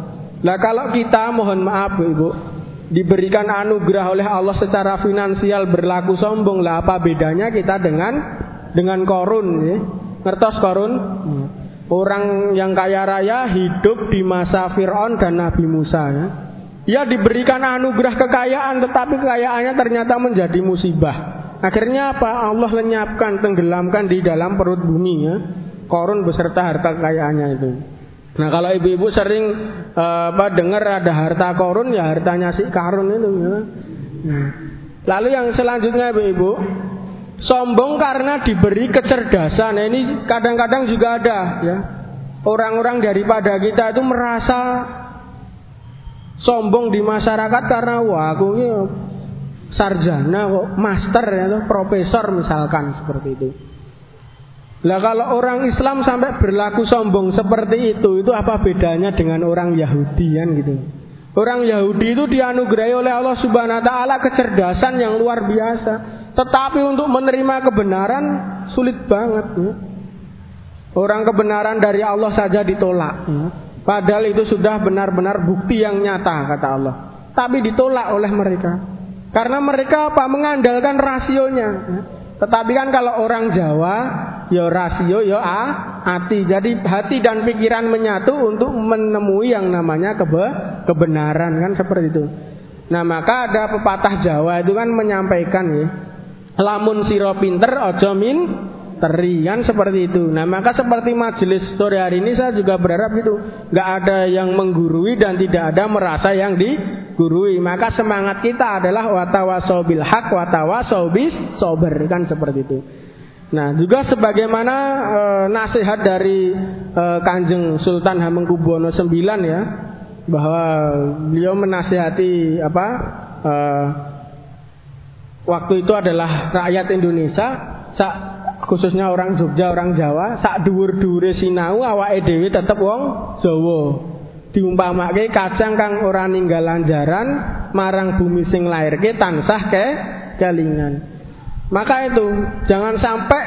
Lah kalau kita mohon maaf Bu Ibu, diberikan anugerah oleh Allah secara finansial berlaku sombong. Lah apa bedanya kita dengan dengan korun ya? ngertos korun? Orang yang kaya raya hidup di masa Fir'aun dan Nabi Musa ya. Ia diberikan anugerah kekayaan tetapi kekayaannya ternyata menjadi musibah. Akhirnya apa? Allah lenyapkan tenggelamkan di dalam perut bumi ya. Korun beserta harta kekayaannya itu Nah kalau ibu-ibu sering uh, apa dengar ada harta korun ya hartanya si karun itu ya. Nah. Lalu yang selanjutnya ibu-ibu sombong karena diberi kecerdasan. Nah, ini kadang-kadang juga ada ya. Orang-orang daripada kita itu merasa sombong di masyarakat karena wah aku ini sarjana kok master ya, profesor misalkan seperti itu. Lah kalau orang Islam sampai berlaku sombong seperti itu, itu apa bedanya dengan orang Yahudi kan gitu? Orang Yahudi itu dianugerahi oleh Allah Subhanahu wa taala kecerdasan yang luar biasa, tetapi untuk menerima kebenaran sulit banget. Ya. Orang kebenaran dari Allah saja ditolak. Ya. Padahal itu sudah benar-benar bukti yang nyata kata Allah. Tapi ditolak oleh mereka. Karena mereka apa? Mengandalkan rasionya. Ya. Tetapi kan kalau orang Jawa ya rasio ya a, hati. Jadi hati dan pikiran menyatu untuk menemui yang namanya kebe, kebenaran kan seperti itu. Nah maka ada pepatah Jawa itu kan menyampaikan ya, lamun siro pinter ojo min teri kan seperti itu. Nah maka seperti majelis sore hari ini saya juga berharap itu nggak ada yang menggurui dan tidak ada merasa yang di gurui. Maka semangat kita adalah watawasau bil hak watawasau bis sober kan seperti itu. Nah, juga sebagaimana e, nasihat dari e, Kanjeng Sultan Hamengkubuwono IX ya, bahwa beliau menasihati apa? E, waktu itu adalah rakyat Indonesia, sak, khususnya orang Jogja, orang Jawa, sak dhuwur-dhuwure sinau awake dhewe tetep wong Jawa diumpamake kacang kang ora ninggal lanjaran marang bumi sing lairke tansah ke kelingan. Maka itu jangan sampai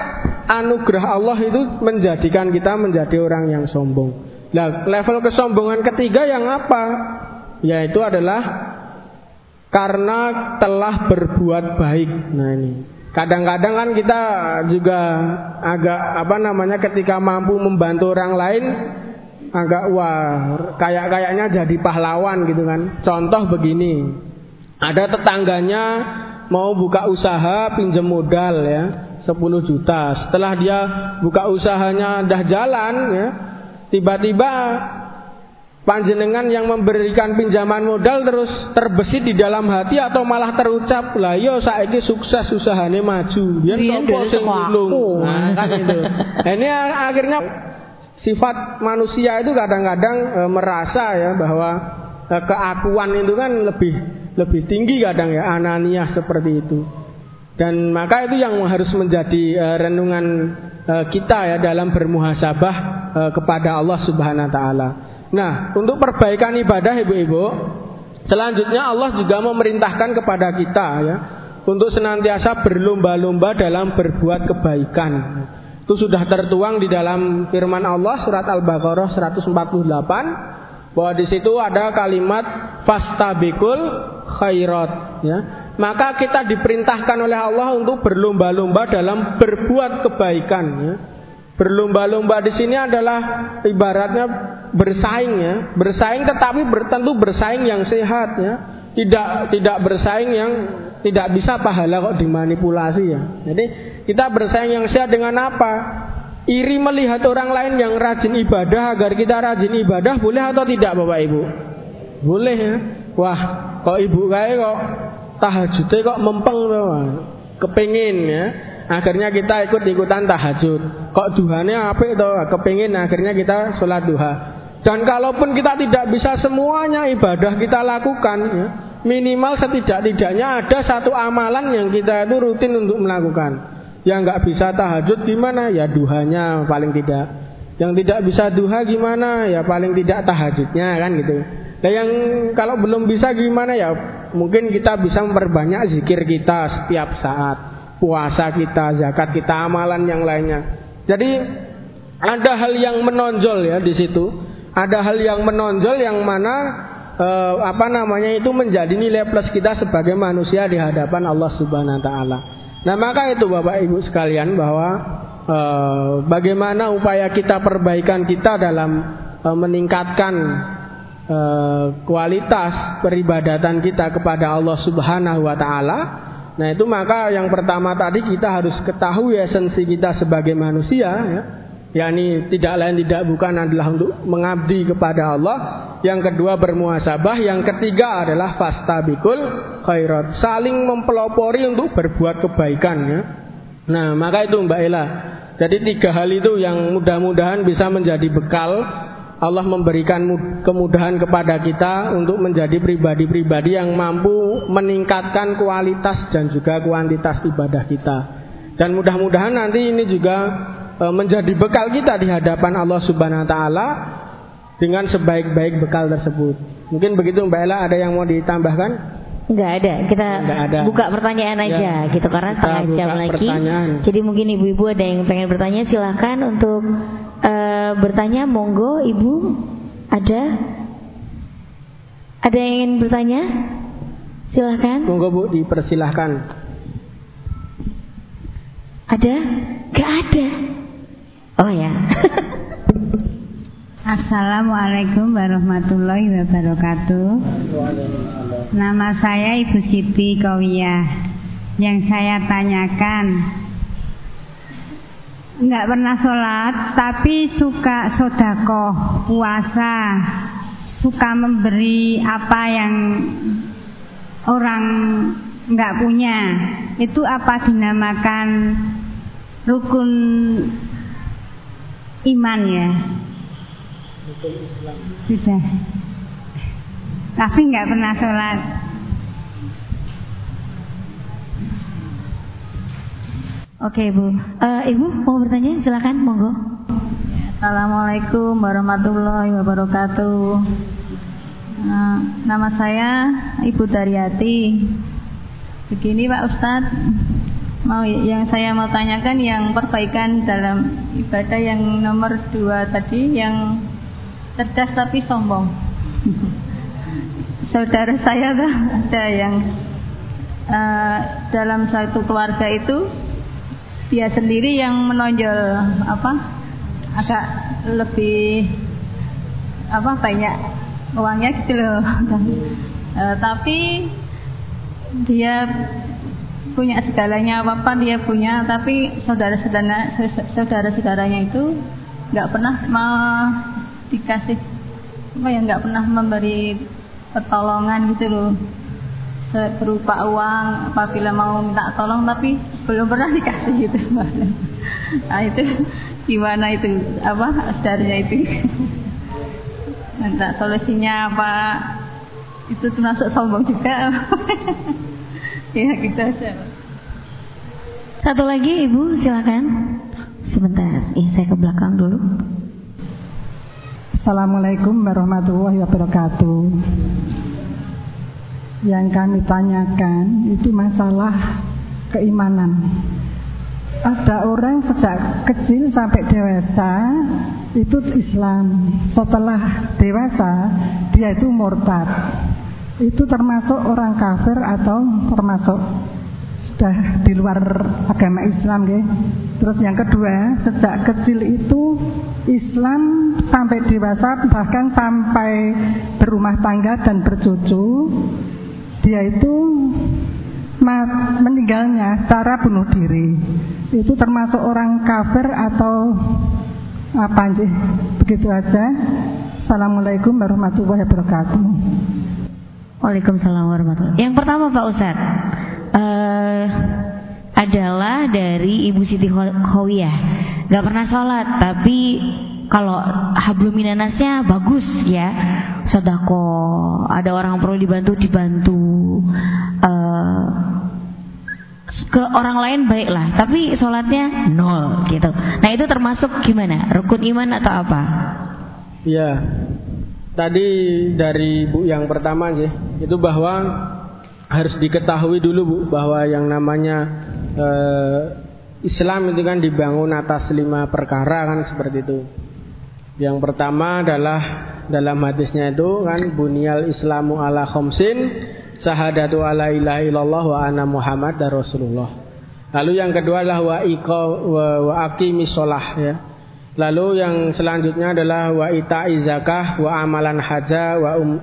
anugerah Allah itu menjadikan kita menjadi orang yang sombong. Nah, level kesombongan ketiga yang apa? Yaitu adalah karena telah berbuat baik. Nah ini. Kadang-kadang kan kita juga agak apa namanya ketika mampu membantu orang lain agak wah kayak kayaknya jadi pahlawan gitu kan. Contoh begini, ada tetangganya mau buka usaha pinjam modal ya. 10 juta. Setelah dia buka usahanya dah jalan ya, tiba-tiba panjenengan yang memberikan pinjaman modal terus terbesit di dalam hati atau malah terucap lah yo iya, saiki sukses usahanya maju. Dia sing nah, kan itu. Nah, ini akhirnya sifat manusia itu kadang-kadang e, merasa ya bahwa e, keakuan itu kan lebih lebih tinggi kadang ya ananiah seperti itu. Dan maka itu yang harus menjadi e, renungan e, kita ya dalam bermuhasabah e, kepada Allah Subhanahu wa taala. Nah, untuk perbaikan ibadah Ibu-ibu, selanjutnya Allah juga memerintahkan kepada kita ya untuk senantiasa berlomba-lomba dalam berbuat kebaikan. Itu sudah tertuang di dalam firman Allah surat Al-Baqarah 148 bahwa di situ ada kalimat fastabikul khairat ya. Maka kita diperintahkan oleh Allah untuk berlomba-lomba dalam berbuat kebaikan ya. Berlomba-lomba di sini adalah ibaratnya bersaing ya, bersaing tetapi tentu bersaing yang sehat ya. Tidak tidak bersaing yang tidak bisa pahala kok dimanipulasi ya. Jadi kita bersaing yang sehat dengan apa? Iri melihat orang lain yang rajin ibadah agar kita rajin ibadah boleh atau tidak Bapak Ibu? Boleh ya. Wah, kok ibu kayak kok tahajudnya kok mempeng tuh. Kepengin ya akhirnya kita ikut-ikutan tahajud. Kok duhane apa itu? Kepingin akhirnya kita sholat duha. Dan kalaupun kita tidak bisa semuanya ibadah kita lakukan, ya, minimal setidak-tidaknya ada satu amalan yang kita itu rutin untuk melakukan. Yang nggak bisa tahajud gimana? Ya duhanya paling tidak. Yang tidak bisa duha gimana? Ya paling tidak tahajudnya kan gitu. Nah yang kalau belum bisa gimana ya mungkin kita bisa memperbanyak zikir kita setiap saat puasa kita, zakat kita, amalan yang lainnya. Jadi ada hal yang menonjol ya di situ. Ada hal yang menonjol yang mana eh, apa namanya itu menjadi nilai plus kita sebagai manusia di hadapan Allah Subhanahu wa taala. Nah, maka itu Bapak Ibu sekalian bahwa eh, bagaimana upaya kita perbaikan kita dalam eh, meningkatkan kualitas peribadatan kita kepada Allah Subhanahu wa taala Nah itu maka yang pertama tadi kita harus ketahui esensi kita sebagai manusia ya. yakni tidak lain tidak bukan adalah untuk mengabdi kepada Allah. Yang kedua bermuasabah, yang ketiga adalah fastabikul khairat, saling mempelopori untuk berbuat kebaikan ya. Nah, maka itu Mbak Ella. Jadi tiga hal itu yang mudah-mudahan bisa menjadi bekal Allah memberikan kemudahan kepada kita untuk menjadi pribadi-pribadi yang mampu meningkatkan kualitas dan juga kuantitas ibadah kita. Dan mudah-mudahan nanti ini juga e, menjadi bekal kita di hadapan Allah Subhanahu wa taala dengan sebaik-baik bekal tersebut. Mungkin begitu Mbak Ella ada yang mau ditambahkan? Enggak ada. Kita Enggak ada. buka pertanyaan aja ya, gitu karena setengah jam lagi. Pertanyaan. Jadi mungkin ibu-ibu ada yang pengen bertanya silahkan untuk uh, bertanya monggo ibu ada ada yang ingin bertanya? Silahkan monggo bu dipersilahkan. Ada? Gak ada. Oh ya. Assalamualaikum warahmatullahi wabarakatuh. Nama saya Ibu Siti Kowiyah Yang saya tanyakan nggak pernah sholat tapi suka sodako puasa. Suka memberi apa yang orang nggak punya. Itu apa dinamakan rukun iman ya? Sudah. Tapi nggak pernah sholat Oke Ibu, uh, Ibu mau bertanya silakan monggo. Assalamualaikum warahmatullahi wabarakatuh. Uh, nama saya Ibu Daryati. Begini Pak Ustadz, mau yang saya mau tanyakan yang perbaikan dalam ibadah yang nomor dua tadi yang cerdas tapi sombong. Saudara saya ada yang uh, dalam satu keluarga itu dia sendiri yang menonjol apa agak lebih apa banyak uangnya gitu loh. E, tapi dia punya segalanya apa apa dia punya tapi saudara saudara saudara saudaranya itu nggak pernah mau dikasih apa ya nggak pernah memberi pertolongan gitu loh berupa uang apabila mau minta tolong tapi belum pernah dikasih gitu. Nah itu gimana itu? Apa sebenarnya itu? Minta solusinya apa? Itu termasuk sombong juga. Ya gitu aja. Satu lagi ibu silakan. Sebentar eh saya ke belakang dulu. Assalamualaikum warahmatullahi wabarakatuh yang kami tanyakan itu masalah keimanan. ada orang sejak kecil sampai dewasa itu Islam. Setelah dewasa dia itu murtad. Itu termasuk orang kafir atau termasuk sudah di luar agama Islam ya. Terus yang kedua, sejak kecil itu Islam sampai dewasa bahkan sampai berumah tangga dan bercucu dia itu meninggalnya secara bunuh diri. Itu termasuk orang kafir atau apa sih begitu aja. Assalamualaikum warahmatullahi wabarakatuh. Waalaikumsalam warahmatullahi Yang pertama Pak Ustadz uh, adalah dari Ibu Siti Khawiyah. Gak pernah sholat tapi kalau habluminanasnya bagus ya sodako ada orang perlu dibantu dibantu. Uh, ke orang lain baiklah tapi sholatnya nol gitu. Nah itu termasuk gimana? Rukun iman atau apa? Ya tadi dari bu yang pertama sih itu bahwa harus diketahui dulu bu bahwa yang namanya uh, Islam itu kan dibangun atas lima perkara kan seperti itu yang pertama adalah dalam hadisnya itu kan bunyal Islamu ala khomsin sahadatu ala ilaha illallah wa anna Muhammad dan Rasulullah. Lalu yang kedua adalah wa iqa wa, wa aqimi ya. Lalu yang selanjutnya adalah wa ita'i zakah wa amalan haja wa, um,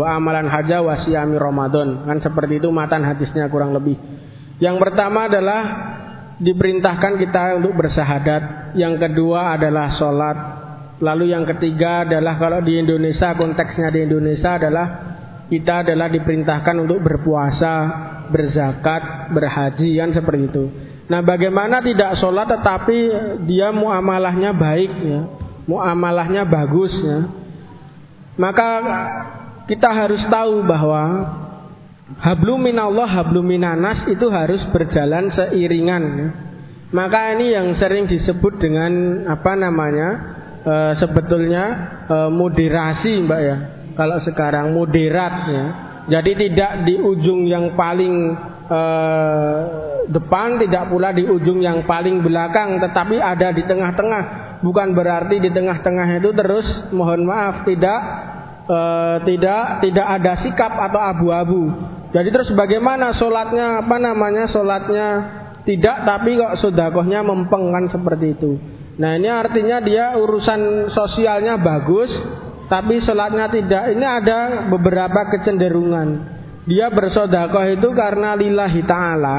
wa, amalan haja wa siyami Ramadan. Kan seperti itu matan hadisnya kurang lebih. Yang pertama adalah diperintahkan kita untuk bersahadat. Yang kedua adalah sholat Lalu yang ketiga adalah kalau di Indonesia konteksnya di Indonesia adalah kita adalah diperintahkan untuk berpuasa, berzakat, berhaji kan seperti itu. Nah, bagaimana tidak sholat tetapi dia muamalahnya baik ya, muamalahnya bagus ya. Maka kita harus tahu bahwa hablum minallah hablum minanas itu harus berjalan seiringan ya. Maka ini yang sering disebut dengan apa namanya? E, sebetulnya e, moderasi mbak ya. Kalau sekarang moderat ya. Jadi tidak di ujung yang paling e, depan tidak pula di ujung yang paling belakang tetapi ada di tengah-tengah. Bukan berarti di tengah-tengah itu terus mohon maaf tidak e, tidak tidak ada sikap atau abu-abu. Jadi terus bagaimana sholatnya apa namanya sholatnya tidak tapi kok sodakohnya mempeng kan seperti itu Nah ini artinya dia urusan sosialnya bagus, tapi sholatnya tidak. Ini ada beberapa kecenderungan. Dia bersodakoh itu karena lillahi ta'ala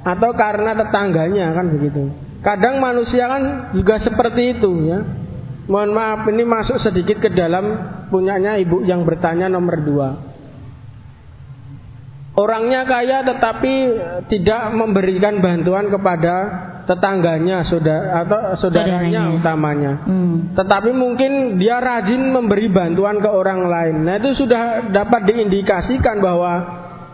atau karena tetangganya kan begitu. Kadang manusia kan juga seperti itu ya. Mohon maaf ini masuk sedikit ke dalam punyanya ibu yang bertanya nomor dua. Orangnya kaya tetapi tidak memberikan bantuan kepada tetangganya saudara atau saudaranya, saudaranya. utamanya. Hmm. Tetapi mungkin dia rajin memberi bantuan ke orang lain. Nah itu sudah dapat diindikasikan bahwa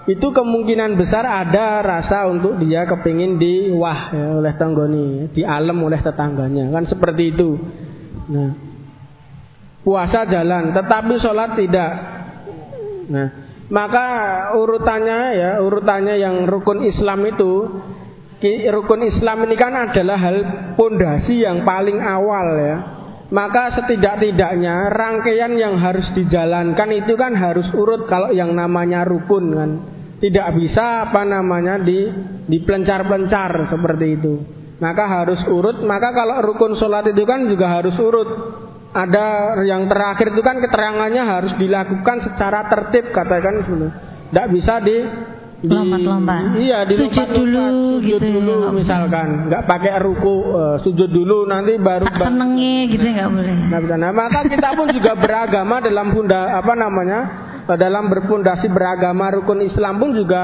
itu kemungkinan besar ada rasa untuk dia kepingin di wah ya, oleh tanggoni, di alam oleh tetangganya kan seperti itu. Nah puasa jalan, tetapi sholat tidak. Nah maka urutannya ya urutannya yang rukun Islam itu rukun Islam ini kan adalah hal pondasi yang paling awal ya. Maka setidak-tidaknya rangkaian yang harus dijalankan itu kan harus urut kalau yang namanya rukun kan. Tidak bisa apa namanya di dipelencar-pelencar seperti itu. Maka harus urut. Maka kalau rukun sholat itu kan juga harus urut. Ada yang terakhir itu kan keterangannya harus dilakukan secara tertib katakan Tidak bisa di lompat-lompat. Iya, di sujud dulu sujud gitu. dulu ya, misalkan, nggak pakai ruku, uh, sujud dulu nanti baru tak senengi gitu nggak boleh. Bisa. Nah, maka kita pun juga beragama dalam bunda apa namanya? Eh, dalam berpondasi beragama rukun Islam pun juga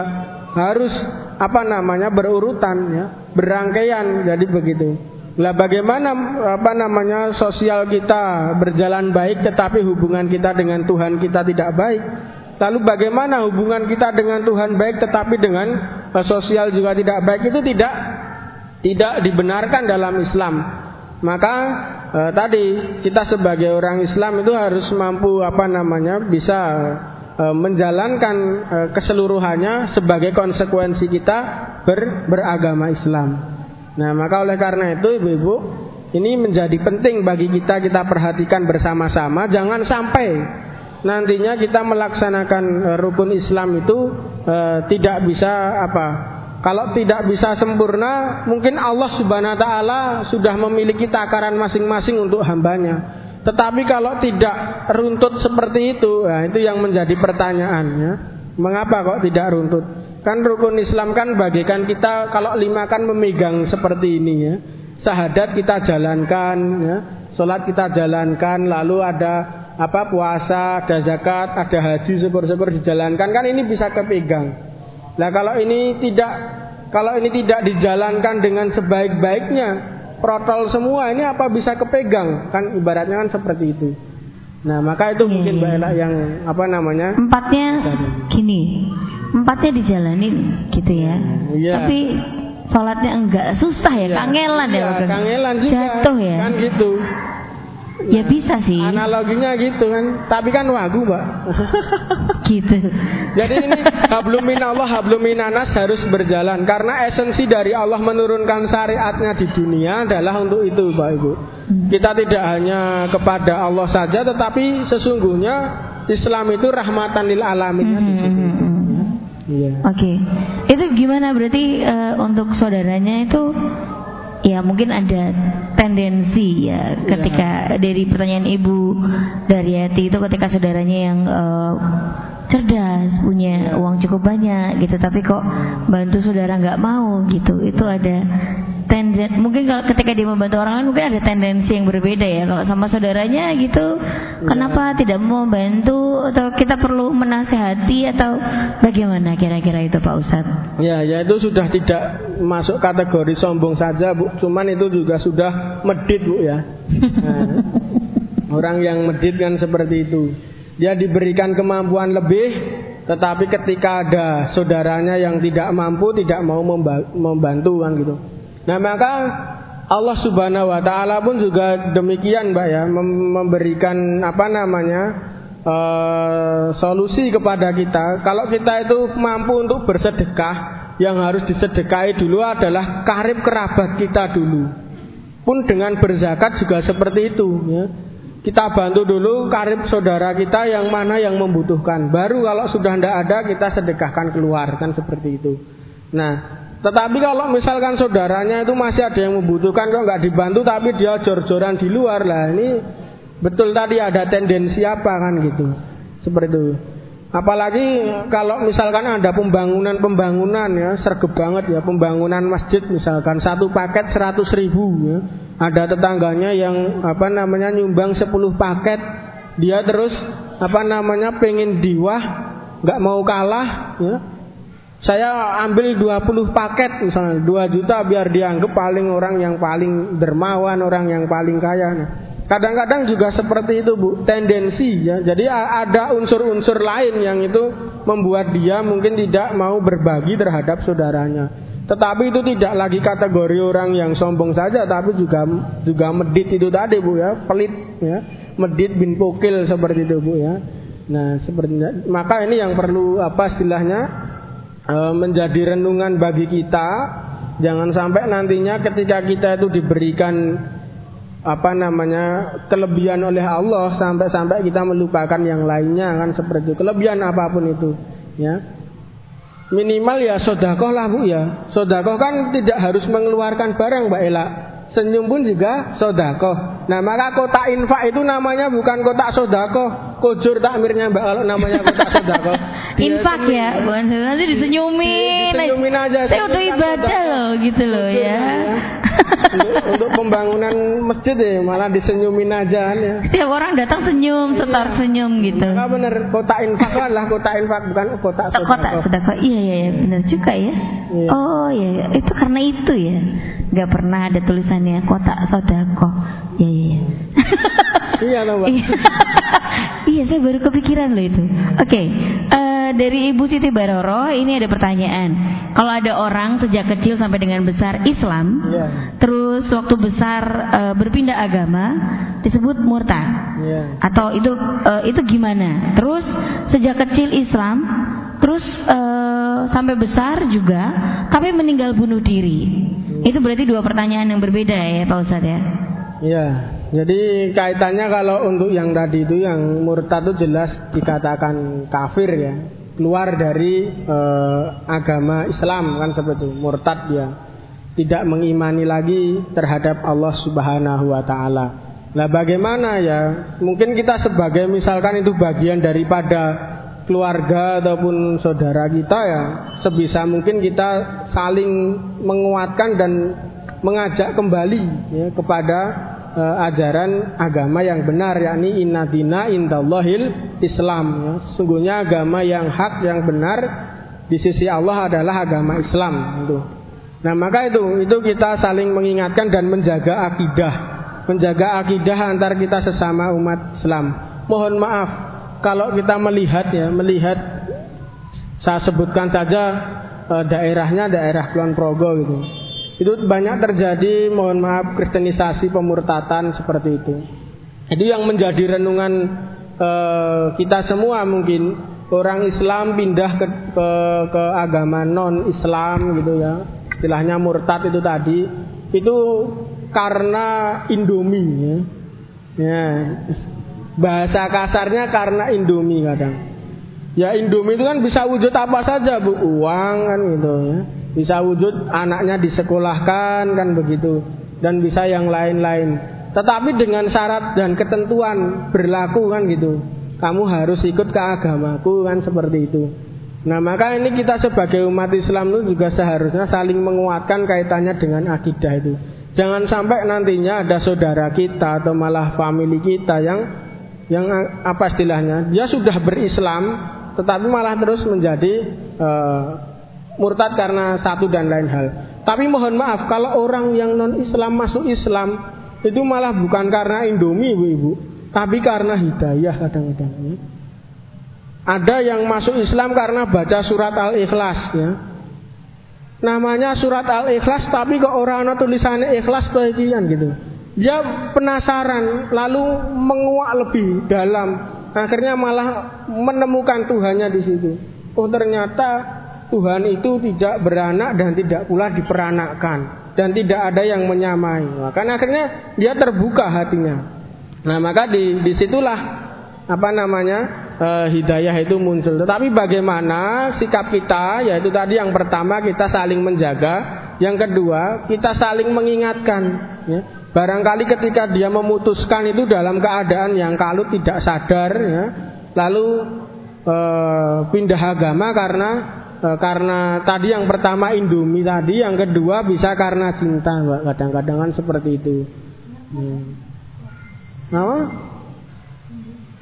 harus apa namanya berurutan ya, berangkaian jadi begitu. Lah bagaimana apa namanya sosial kita berjalan baik tetapi hubungan kita dengan Tuhan kita tidak baik? Lalu bagaimana hubungan kita dengan Tuhan baik tetapi dengan sosial juga tidak baik itu tidak tidak dibenarkan dalam Islam. Maka uh, tadi kita sebagai orang Islam itu harus mampu apa namanya bisa uh, menjalankan uh, keseluruhannya sebagai konsekuensi kita ber, beragama Islam. Nah, maka oleh karena itu ibu-ibu, ini menjadi penting bagi kita kita perhatikan bersama-sama jangan sampai nantinya kita melaksanakan uh, rukun Islam itu uh, tidak bisa apa? Kalau tidak bisa sempurna, mungkin Allah Subhanahu wa taala sudah memiliki takaran masing-masing untuk hambanya. Tetapi kalau tidak runtut seperti itu, nah itu yang menjadi pertanyaannya. Mengapa kok tidak runtut? Kan rukun Islam kan bagikan kita kalau lima kan memegang seperti ini ya. Sahadat kita jalankan ya. Sholat kita jalankan lalu ada apa puasa, ada zakat, ada haji syukur-syukur dijalankan kan ini bisa kepegang. Nah kalau ini tidak kalau ini tidak dijalankan dengan sebaik-baiknya protol semua ini apa bisa kepegang kan ibaratnya kan seperti itu. Nah maka itu mungkin Mbak Ella yang apa namanya empatnya gini empatnya dijalanin gitu ya. Iya. Tapi sholatnya enggak susah ya, Iya. kangelan ya. Iya, kangelan juga. Jatuh ya. Kan gitu. Ya bisa sih. Analoginya gitu kan. Tapi kan wagu, Mbak. Gitu. Jadi ini hablum minallah hablum minanas harus berjalan karena esensi dari Allah menurunkan syariatnya di dunia adalah untuk itu, Pak Ibu. Kita tidak hanya kepada Allah saja tetapi sesungguhnya Islam itu rahmatan lil alamin. Hmm, hmm, hmm, hmm. Iya. Oke, itu gimana berarti eh, untuk saudaranya itu ya mungkin ada tendensi ya ketika dari pertanyaan ibu dari Yati itu ketika saudaranya yang eh, cerdas punya uang cukup banyak gitu tapi kok bantu saudara nggak mau gitu. Itu ada tendensi mungkin kalau ketika dia membantu orang lain mungkin ada tendensi yang berbeda ya kalau sama saudaranya gitu kenapa tidak mau membantu atau kita perlu menasehati atau bagaimana kira-kira itu Pak Ustadz Ya, ya itu sudah tidak masuk kategori sombong saja, Bu. Cuman itu juga sudah medit, Bu ya. Nah, orang yang medit kan seperti itu. Dia diberikan kemampuan lebih, tetapi ketika ada saudaranya yang tidak mampu, tidak mau memba- membantu kan gitu. Nah, maka Allah Subhanahu wa taala pun juga demikian, Mbak ya, mem- memberikan apa namanya? eh, solusi kepada kita. Kalau kita itu mampu untuk bersedekah, yang harus disedekahi dulu adalah karib kerabat kita dulu. Pun dengan berzakat juga seperti itu. Ya. Kita bantu dulu karib saudara kita yang mana yang membutuhkan. Baru kalau sudah tidak ada kita sedekahkan keluar kan seperti itu. Nah, tetapi kalau misalkan saudaranya itu masih ada yang membutuhkan kok nggak dibantu tapi dia jor-joran di luar lah ini betul tadi ada tendensi apa kan gitu. Seperti itu. Apalagi kalau misalkan ada pembangunan-pembangunan ya sergep banget ya pembangunan masjid misalkan satu paket 100 ribu ya. Ada tetangganya yang apa namanya nyumbang 10 paket. Dia terus apa namanya pengen diwah nggak mau kalah ya saya ambil 20 paket misalnya 2 juta biar dianggap paling orang yang paling dermawan orang yang paling kaya Kadang-kadang juga seperti itu Bu, tendensi ya. Jadi ada unsur-unsur lain yang itu membuat dia mungkin tidak mau berbagi terhadap saudaranya. Tetapi itu tidak lagi kategori orang yang sombong saja, tapi juga juga medit itu tadi Bu ya, pelit ya. Medit bin pokil seperti itu Bu ya. Nah, seperti maka ini yang perlu apa istilahnya e, menjadi renungan bagi kita. Jangan sampai nantinya ketika kita itu diberikan apa namanya kelebihan oleh Allah sampai-sampai kita melupakan yang lainnya kan seperti itu. Kelebihan apa pun itu ya. Minimal ya sodakoh lah bu ya. Sodakoh kan tidak harus mengeluarkan barang mbak Ela. Senyum pun juga sodakoh. Nah maka kotak infak itu namanya bukan kotak sodakoh kujur takmirnya mbak kalau namanya sodakoh Dia infak ya bukan nanti disenyumin Disenyumin aja. saya udah ibadah loh gitu loh Betul, ya untuk, pembangunan masjid ya malah disenyumin aja kan ya. setiap orang datang senyum setor senyum gitu Maka bener kota infak lah kota infak bukan kota kotak sodako. sedekah iya iya iya benar juga ya Iya. oh iya iya. itu karena itu ya nggak pernah ada tulisannya kotak sodako iya iya iya Iya loh mbak. Iya. iya, saya baru kepikiran loh itu. Oke, eh, dari Ibu Siti Baroro ini ada pertanyaan. Kalau ada orang sejak kecil sampai dengan besar Islam, Iya. Terus waktu besar eh, berpindah agama disebut murtad. Iya. Atau itu eh, itu gimana? Terus sejak kecil Islam, terus eh, sampai besar juga, tapi meninggal bunuh diri. Itu berarti dua pertanyaan yang berbeda ya Pak Ustadz ya? Iya, jadi kaitannya kalau untuk yang tadi itu yang murtad itu jelas dikatakan kafir ya, keluar dari eh, agama Islam kan seperti itu, murtad dia. Tidak mengimani lagi terhadap Allah Subhanahu wa taala. Nah, bagaimana ya? Mungkin kita sebagai misalkan itu bagian daripada keluarga ataupun saudara kita ya sebisa mungkin kita saling menguatkan dan mengajak kembali ya, kepada uh, ajaran agama yang benar yakni inna dina indallahil Islam ya. sungguhnya agama yang hak yang benar di sisi Allah adalah agama Islam itu. Nah, maka itu itu kita saling mengingatkan dan menjaga akidah, menjaga akidah antar kita sesama umat Islam. Mohon maaf kalau kita melihat ya, melihat saya sebutkan saja e, daerahnya daerah Kulon Progo gitu. Itu banyak terjadi mohon maaf kristenisasi pemurtatan seperti itu. Jadi yang menjadi renungan e, kita semua mungkin orang Islam pindah ke, ke, ke agama non Islam gitu ya. Istilahnya murtad itu tadi itu karena Indomie ya. Ya, Bahasa kasarnya karena Indomie kadang. Ya Indomie itu kan bisa wujud apa saja bu, uang kan gitu ya. Bisa wujud anaknya disekolahkan kan begitu dan bisa yang lain-lain. Tetapi dengan syarat dan ketentuan berlaku kan gitu. Kamu harus ikut ke agamaku kan seperti itu. Nah maka ini kita sebagai umat Islam itu juga seharusnya saling menguatkan kaitannya dengan akidah itu. Jangan sampai nantinya ada saudara kita atau malah family kita yang yang apa istilahnya dia sudah berislam tetapi malah terus menjadi uh, murtad karena satu dan lain hal. Tapi mohon maaf kalau orang yang non Islam masuk Islam itu malah bukan karena Indomie ibu ibu, tapi karena hidayah kadang-kadang. Ada yang masuk Islam karena baca surat Al-Ikhlas ya. Namanya surat Al-Ikhlas tapi kok orang tulisannya ikhlas bagian gitu. Dia penasaran, lalu menguak lebih dalam. Akhirnya malah menemukan Tuhannya di situ. Oh ternyata Tuhan itu tidak beranak dan tidak pula diperanakkan dan tidak ada yang menyamai. Karena akhirnya dia terbuka hatinya. Nah maka di di situlah apa namanya e, hidayah itu muncul. Tetapi bagaimana sikap kita? Yaitu tadi yang pertama kita saling menjaga, yang kedua kita saling mengingatkan. Ya. Barangkali ketika dia memutuskan itu dalam keadaan yang kalau tidak sadar ya, lalu e, pindah agama karena e, karena tadi yang pertama Indomie tadi, yang kedua bisa karena cinta, Kadang-kadang kan seperti itu. Hmm. Apa?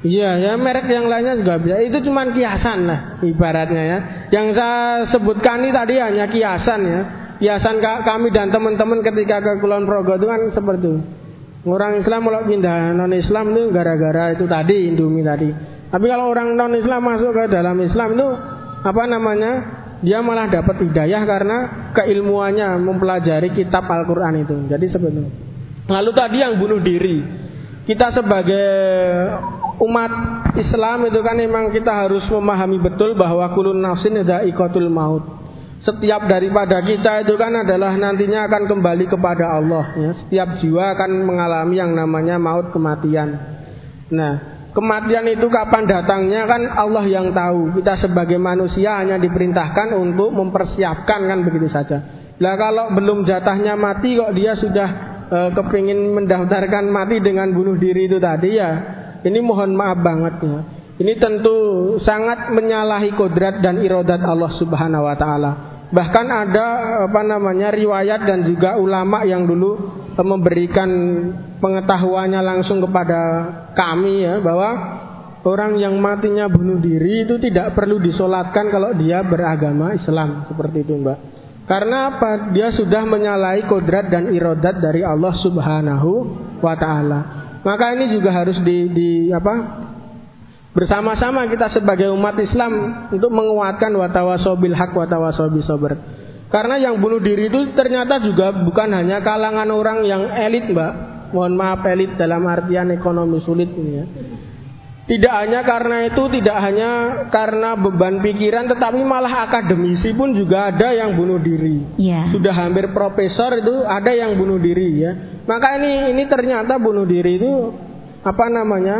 Iya, ya merek yang lainnya juga bisa. Itu cuma kiasan lah ibaratnya ya. Yang saya sebutkan ini tadi hanya kiasan ya kiasan kami dan teman-teman ketika ke Kulon Progo itu kan seperti itu. Orang Islam kalau pindah non Islam itu gara-gara itu tadi Indomie tadi. Tapi kalau orang non Islam masuk ke dalam Islam itu apa namanya? Dia malah dapat hidayah karena keilmuannya mempelajari kitab Al-Qur'an itu. Jadi itu. Lalu tadi yang bunuh diri. Kita sebagai umat Islam itu kan memang kita harus memahami betul bahwa kulun nafsin ikotul maut setiap daripada kita itu kan adalah nantinya akan kembali kepada Allah ya. Setiap jiwa akan mengalami yang namanya maut kematian. Nah, kematian itu kapan datangnya kan Allah yang tahu. Kita sebagai manusia hanya diperintahkan untuk mempersiapkan kan begitu saja. Lah kalau belum jatahnya mati kok dia sudah e, kepingin mendaftarkan mati dengan bunuh diri itu tadi ya. Ini mohon maaf banget ya. Ini tentu sangat menyalahi kodrat dan irodat Allah Subhanahu wa taala. Bahkan ada apa namanya riwayat dan juga ulama yang dulu eh, memberikan pengetahuannya langsung kepada kami ya bahwa orang yang matinya bunuh diri itu tidak perlu disolatkan kalau dia beragama Islam seperti itu Mbak. Karena apa? Dia sudah menyalahi kodrat dan irodat dari Allah Subhanahu wa taala. Maka ini juga harus di, di apa? Bersama-sama kita sebagai umat Islam untuk menguatkan watawasobil hak watawasobil sober. Karena yang bunuh diri itu ternyata juga bukan hanya kalangan orang yang elit mbak. Mohon maaf elit dalam artian ekonomi sulit ini ya. Tidak hanya karena itu, tidak hanya karena beban pikiran, tetapi malah akademisi pun juga ada yang bunuh diri. Ya. Sudah hampir profesor itu ada yang bunuh diri ya. Maka ini ini ternyata bunuh diri itu apa namanya?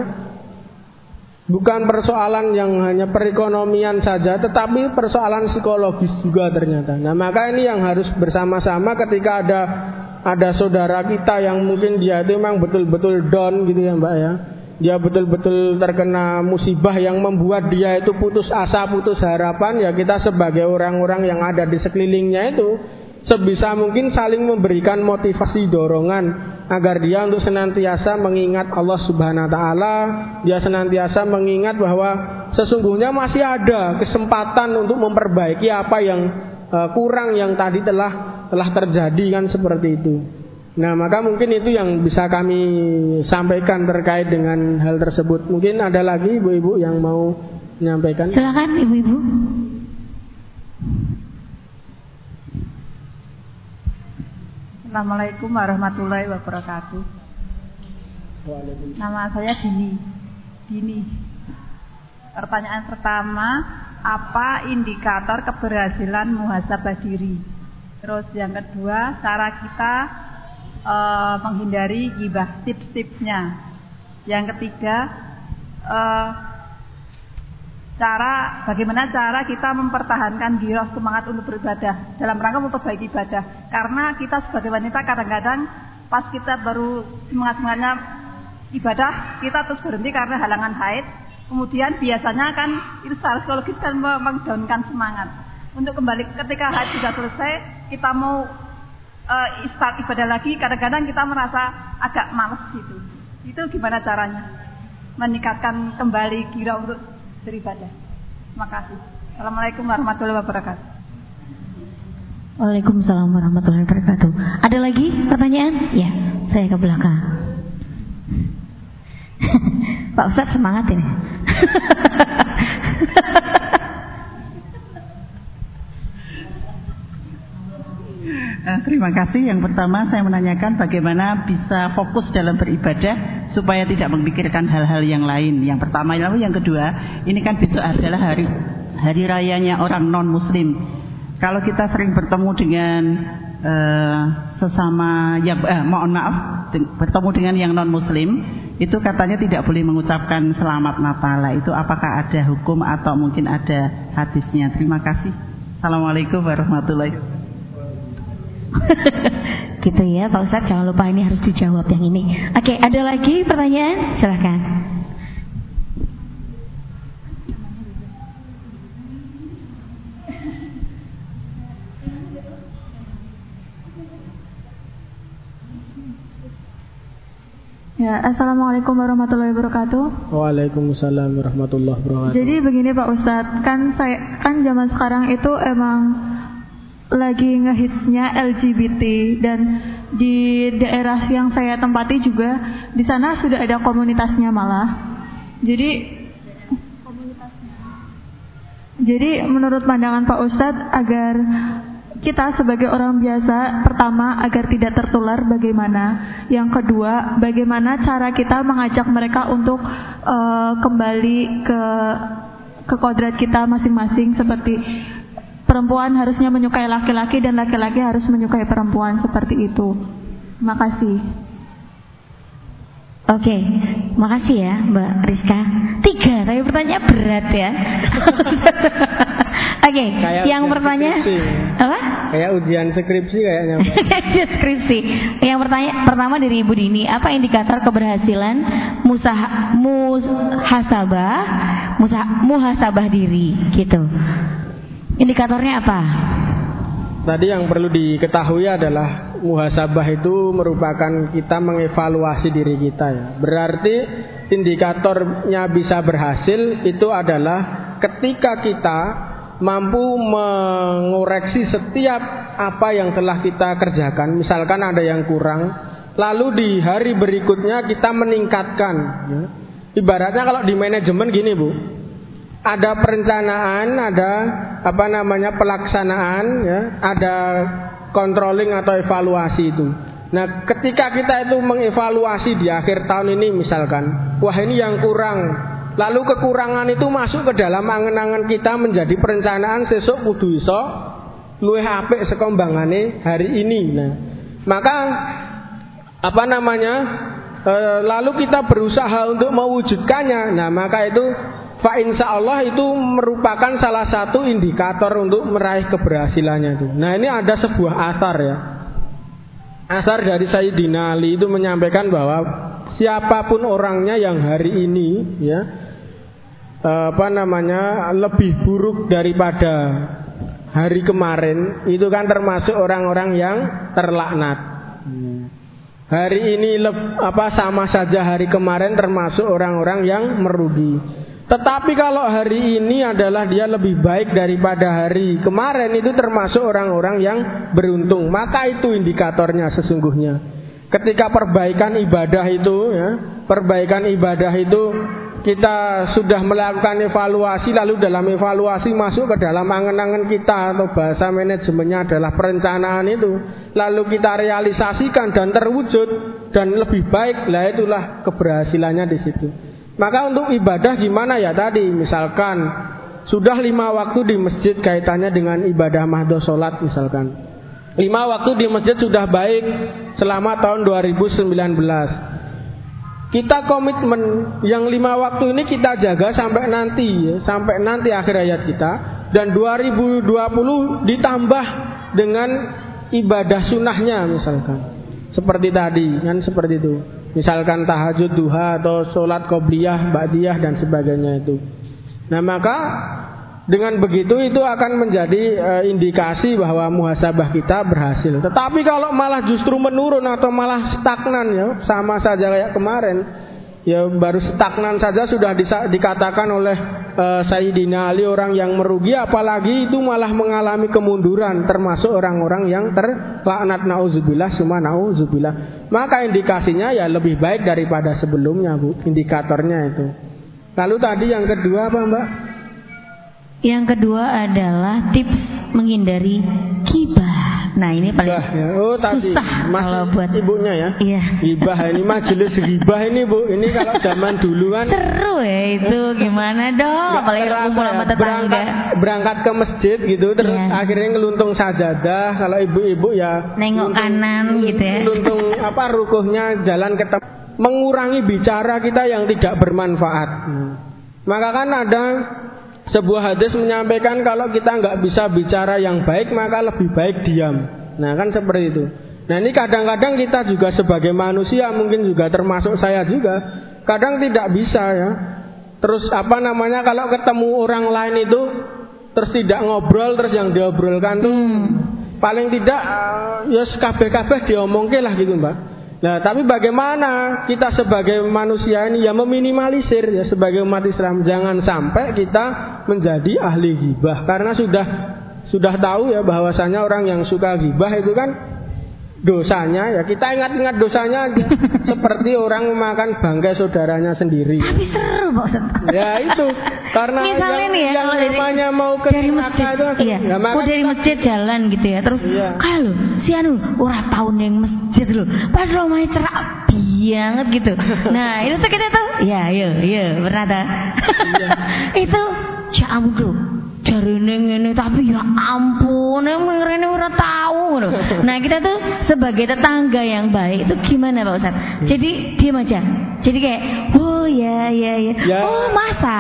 Bukan persoalan yang hanya perekonomian saja, tetapi persoalan psikologis juga ternyata. Nah, maka ini yang harus bersama-sama ketika ada ada saudara kita yang mungkin dia itu memang betul-betul down gitu ya, Mbak ya dia betul-betul terkena musibah yang membuat dia itu putus asa, putus harapan, ya kita sebagai orang-orang yang ada di sekelilingnya itu sebisa mungkin saling memberikan motivasi dorongan agar dia untuk senantiasa mengingat Allah Subhanahu wa taala, dia senantiasa mengingat bahwa sesungguhnya masih ada kesempatan untuk memperbaiki apa yang uh, kurang yang tadi telah telah terjadi kan seperti itu. Nah, maka mungkin itu yang bisa kami sampaikan terkait dengan hal tersebut. Mungkin ada lagi ibu-ibu yang mau menyampaikan. Silakan ibu-ibu. Assalamualaikum warahmatullahi wabarakatuh. Nama saya Dini. Dini. Pertanyaan pertama, apa indikator keberhasilan muhasabah diri? Terus yang kedua, cara kita uh, menghindari gibah tips-tipsnya. Yang ketiga, uh, cara bagaimana cara kita mempertahankan giroh semangat untuk beribadah dalam rangka memperbaiki ibadah. Karena kita sebagai wanita kadang-kadang pas kita baru semangat-semangatnya ibadah, kita terus berhenti karena halangan haid. Kemudian biasanya kan itu secara psikologis kan mendownkan semangat. Untuk kembali ketika haid sudah selesai, kita mau uh, start ibadah lagi, kadang-kadang kita merasa agak males gitu. Itu gimana caranya? Meningkatkan kembali kira untuk beribadah. Terima kasih. Assalamualaikum warahmatullahi wabarakatuh. Waalaikumsalam warahmatullahi wabarakatuh. Ada lagi pertanyaan? Ya, saya ke belakang. Pak Ustadz semangat ini. Uh, terima kasih. Yang pertama saya menanyakan bagaimana bisa fokus dalam beribadah supaya tidak memikirkan hal-hal yang lain. Yang pertama, lalu yang kedua, ini kan besok adalah hari hari rayanya orang non Muslim. Kalau kita sering bertemu dengan uh, sesama ya eh, mohon maaf bertemu dengan yang non Muslim itu katanya tidak boleh mengucapkan selamat Natal. Itu apakah ada hukum atau mungkin ada hadisnya? Terima kasih. Assalamualaikum warahmatullahi wabarakatuh. gitu ya Pak Ustadz jangan lupa ini harus dijawab yang ini oke ada lagi pertanyaan silahkan Ya, Assalamualaikum warahmatullahi wabarakatuh. Waalaikumsalam warahmatullahi wabarakatuh. Jadi begini Pak Ustadz, kan saya kan zaman sekarang itu emang lagi ngehitsnya LGBT dan di daerah yang saya tempati juga di sana sudah ada komunitasnya malah. Jadi Jadi menurut pandangan Pak Ustadz agar kita sebagai orang biasa pertama agar tidak tertular bagaimana yang kedua bagaimana cara kita mengajak mereka untuk uh, kembali ke ke kodrat kita masing-masing seperti perempuan harusnya menyukai laki-laki dan laki-laki harus menyukai perempuan seperti itu. Terima kasih. Oke, okay. makasih ya Mbak Rizka. Tiga, tapi pertanyaan berat ya. Oke, okay. yang pertanyaan apa? Kayak ujian skripsi kayaknya. ujian skripsi. Yang pertanyaan pertama dari Ibu Dini, apa indikator keberhasilan musah muhasabah musah, muhasabah diri gitu? Indikatornya apa? Tadi yang perlu diketahui adalah muhasabah itu merupakan kita mengevaluasi diri kita ya. Berarti indikatornya bisa berhasil itu adalah ketika kita mampu mengoreksi setiap apa yang telah kita kerjakan. Misalkan ada yang kurang, lalu di hari berikutnya kita meningkatkan. Ya. Ibaratnya kalau di manajemen gini bu, ada perencanaan, ada apa namanya pelaksanaan, ya, ada controlling atau evaluasi itu. Nah, ketika kita itu mengevaluasi di akhir tahun ini misalkan, wah ini yang kurang Lalu kekurangan itu masuk ke dalam angan-angan kita menjadi perencanaan sesuk kudu iso luwih apik sekombangane hari ini. Nah, maka apa namanya? E, lalu kita berusaha untuk mewujudkannya. Nah, maka itu fa insya Allah itu merupakan salah satu indikator untuk meraih keberhasilannya itu. Nah, ini ada sebuah asar ya. Asar dari Sayyidina Ali itu menyampaikan bahwa siapa pun orangnya yang hari ini ya apa namanya lebih buruk daripada hari kemarin itu kan termasuk orang-orang yang terlaknat. Hari ini apa sama saja hari kemarin termasuk orang-orang yang merugi. Tetapi kalau hari ini adalah dia lebih baik daripada hari kemarin itu termasuk orang-orang yang beruntung. Maka itu indikatornya sesungguhnya. Ketika perbaikan ibadah itu ya, perbaikan ibadah itu kita sudah melakukan evaluasi lalu dalam evaluasi masuk ke dalam angan-angan kita atau bahasa manajemennya adalah perencanaan itu lalu kita realisasikan dan terwujud dan lebih baik lah itulah keberhasilannya di situ maka untuk ibadah gimana ya tadi? Misalkan sudah lima waktu di masjid kaitannya dengan ibadah mahdoh sholat misalkan. Lima waktu di masjid sudah baik selama tahun 2019 kita komitmen yang lima waktu ini kita jaga sampai nanti ya, sampai nanti akhir hayat kita. Dan 2020 ditambah dengan ibadah sunnahnya misalkan. Seperti tadi kan seperti itu misalkan tahajud duha atau sholat qobliyah ba'diyah dan sebagainya itu nah maka dengan begitu itu akan menjadi e, indikasi bahwa muhasabah kita berhasil. Tetapi kalau malah justru menurun atau malah stagnan ya, sama saja kayak kemarin. Ya baru stagnan saja sudah dikatakan oleh e, Sayyidina Ali orang yang merugi apalagi itu malah mengalami kemunduran termasuk orang-orang yang terlaknat nauzubillah summa nauzubillah. Maka indikasinya ya lebih baik daripada sebelumnya Bu, indikatornya itu. Lalu tadi yang kedua apa Mbak? Yang kedua adalah tips menghindari kibah. Nah ini paling Gibah, ya. oh, tadi. susah kalau buat ibunya ya. Iya. Gibah ini majelis gibah ini bu. Ini kalau zaman dulu kan. Seru ya itu gimana dong? Apalagi kumpul sama tetangga. Berangkat, berangkat ke masjid gitu, terus Iya. akhirnya ngeluntung sajadah. Kalau ibu-ibu ya Nengok kanan gitu ya. Ngeluntung apa rukuhnya jalan ke mengurangi bicara kita yang tidak bermanfaat. Hmm. Maka kan ada sebuah hadis menyampaikan kalau kita nggak bisa bicara yang baik maka lebih baik diam. Nah kan seperti itu. Nah ini kadang-kadang kita juga sebagai manusia mungkin juga termasuk saya juga kadang tidak bisa ya. Terus apa namanya kalau ketemu orang lain itu terus tidak ngobrol terus yang diobrolkan tuh paling tidak ya kabeh-kabeh diomongke lah gitu mbak. Nah, tapi bagaimana kita sebagai manusia ini ya meminimalisir ya sebagai umat Islam? Jangan sampai kita menjadi ahli gibah karena sudah sudah tahu ya bahwasanya orang yang suka gibah itu kan dosanya ya kita ingat-ingat dosanya aja seperti orang memakan bangkai saudaranya sendiri. Tapi seru Pak. Ya itu karena Misalnya yang, nih ya yang dari namanya mau ke dari masjid, itu iya, ya, maka oh dari kita- masjid jalan gitu ya, terus Iya. kalau si anu ora tau neng masjid loh, padahal main cerak banget gitu. Nah itu tuh kita tuh, ya iya iya pernah tak? Iya. itu ya ampun dari ini tapi ya ampun yang rene ora tahu ngono. Nah kita tuh sebagai tetangga yang baik itu gimana Pak Ustaz? Jadi diam aja. Jadi kayak oh ya ya ya. Ya. Oh masa?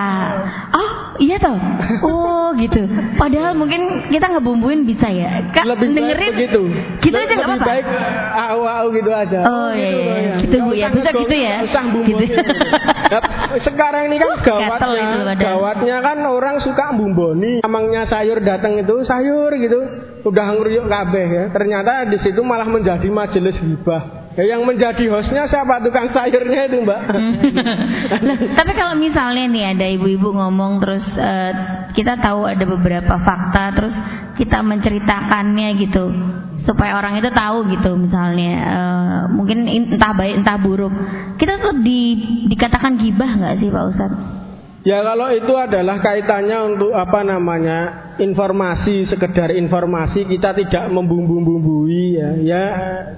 Oh iya toh. Oh gitu. Padahal mungkin kita ngebumbuin bisa ya. Kak, lebih dengerin begitu. Gitu aja nggak apa-apa. baik au au gitu aja. Oh, iya, gitu iya. loh, ya. Gitu, Nggak Bu, ya. Bisa gitu ya. nggak Usah bumboni. Gitu. Nah, sekarang ini kan Uh, gawatnya, gawatnya kan orang suka bumboni. Amangnya sayur datang itu sayur gitu. Udah ngeruyuk kabeh ya. Ternyata di situ malah menjadi majelis hibah. Ya, yang menjadi hostnya siapa tukang sayurnya itu mbak? Loh, tapi kalau misalnya nih ada ibu-ibu ngomong terus eh, kita tahu ada beberapa fakta terus kita menceritakannya gitu supaya orang itu tahu gitu misalnya eh, mungkin in- entah baik entah buruk kita tuh di, dikatakan gibah nggak sih Pak Ustadz? Ya kalau itu adalah kaitannya untuk apa namanya informasi sekedar informasi kita tidak membumbu-bumbui ya ya.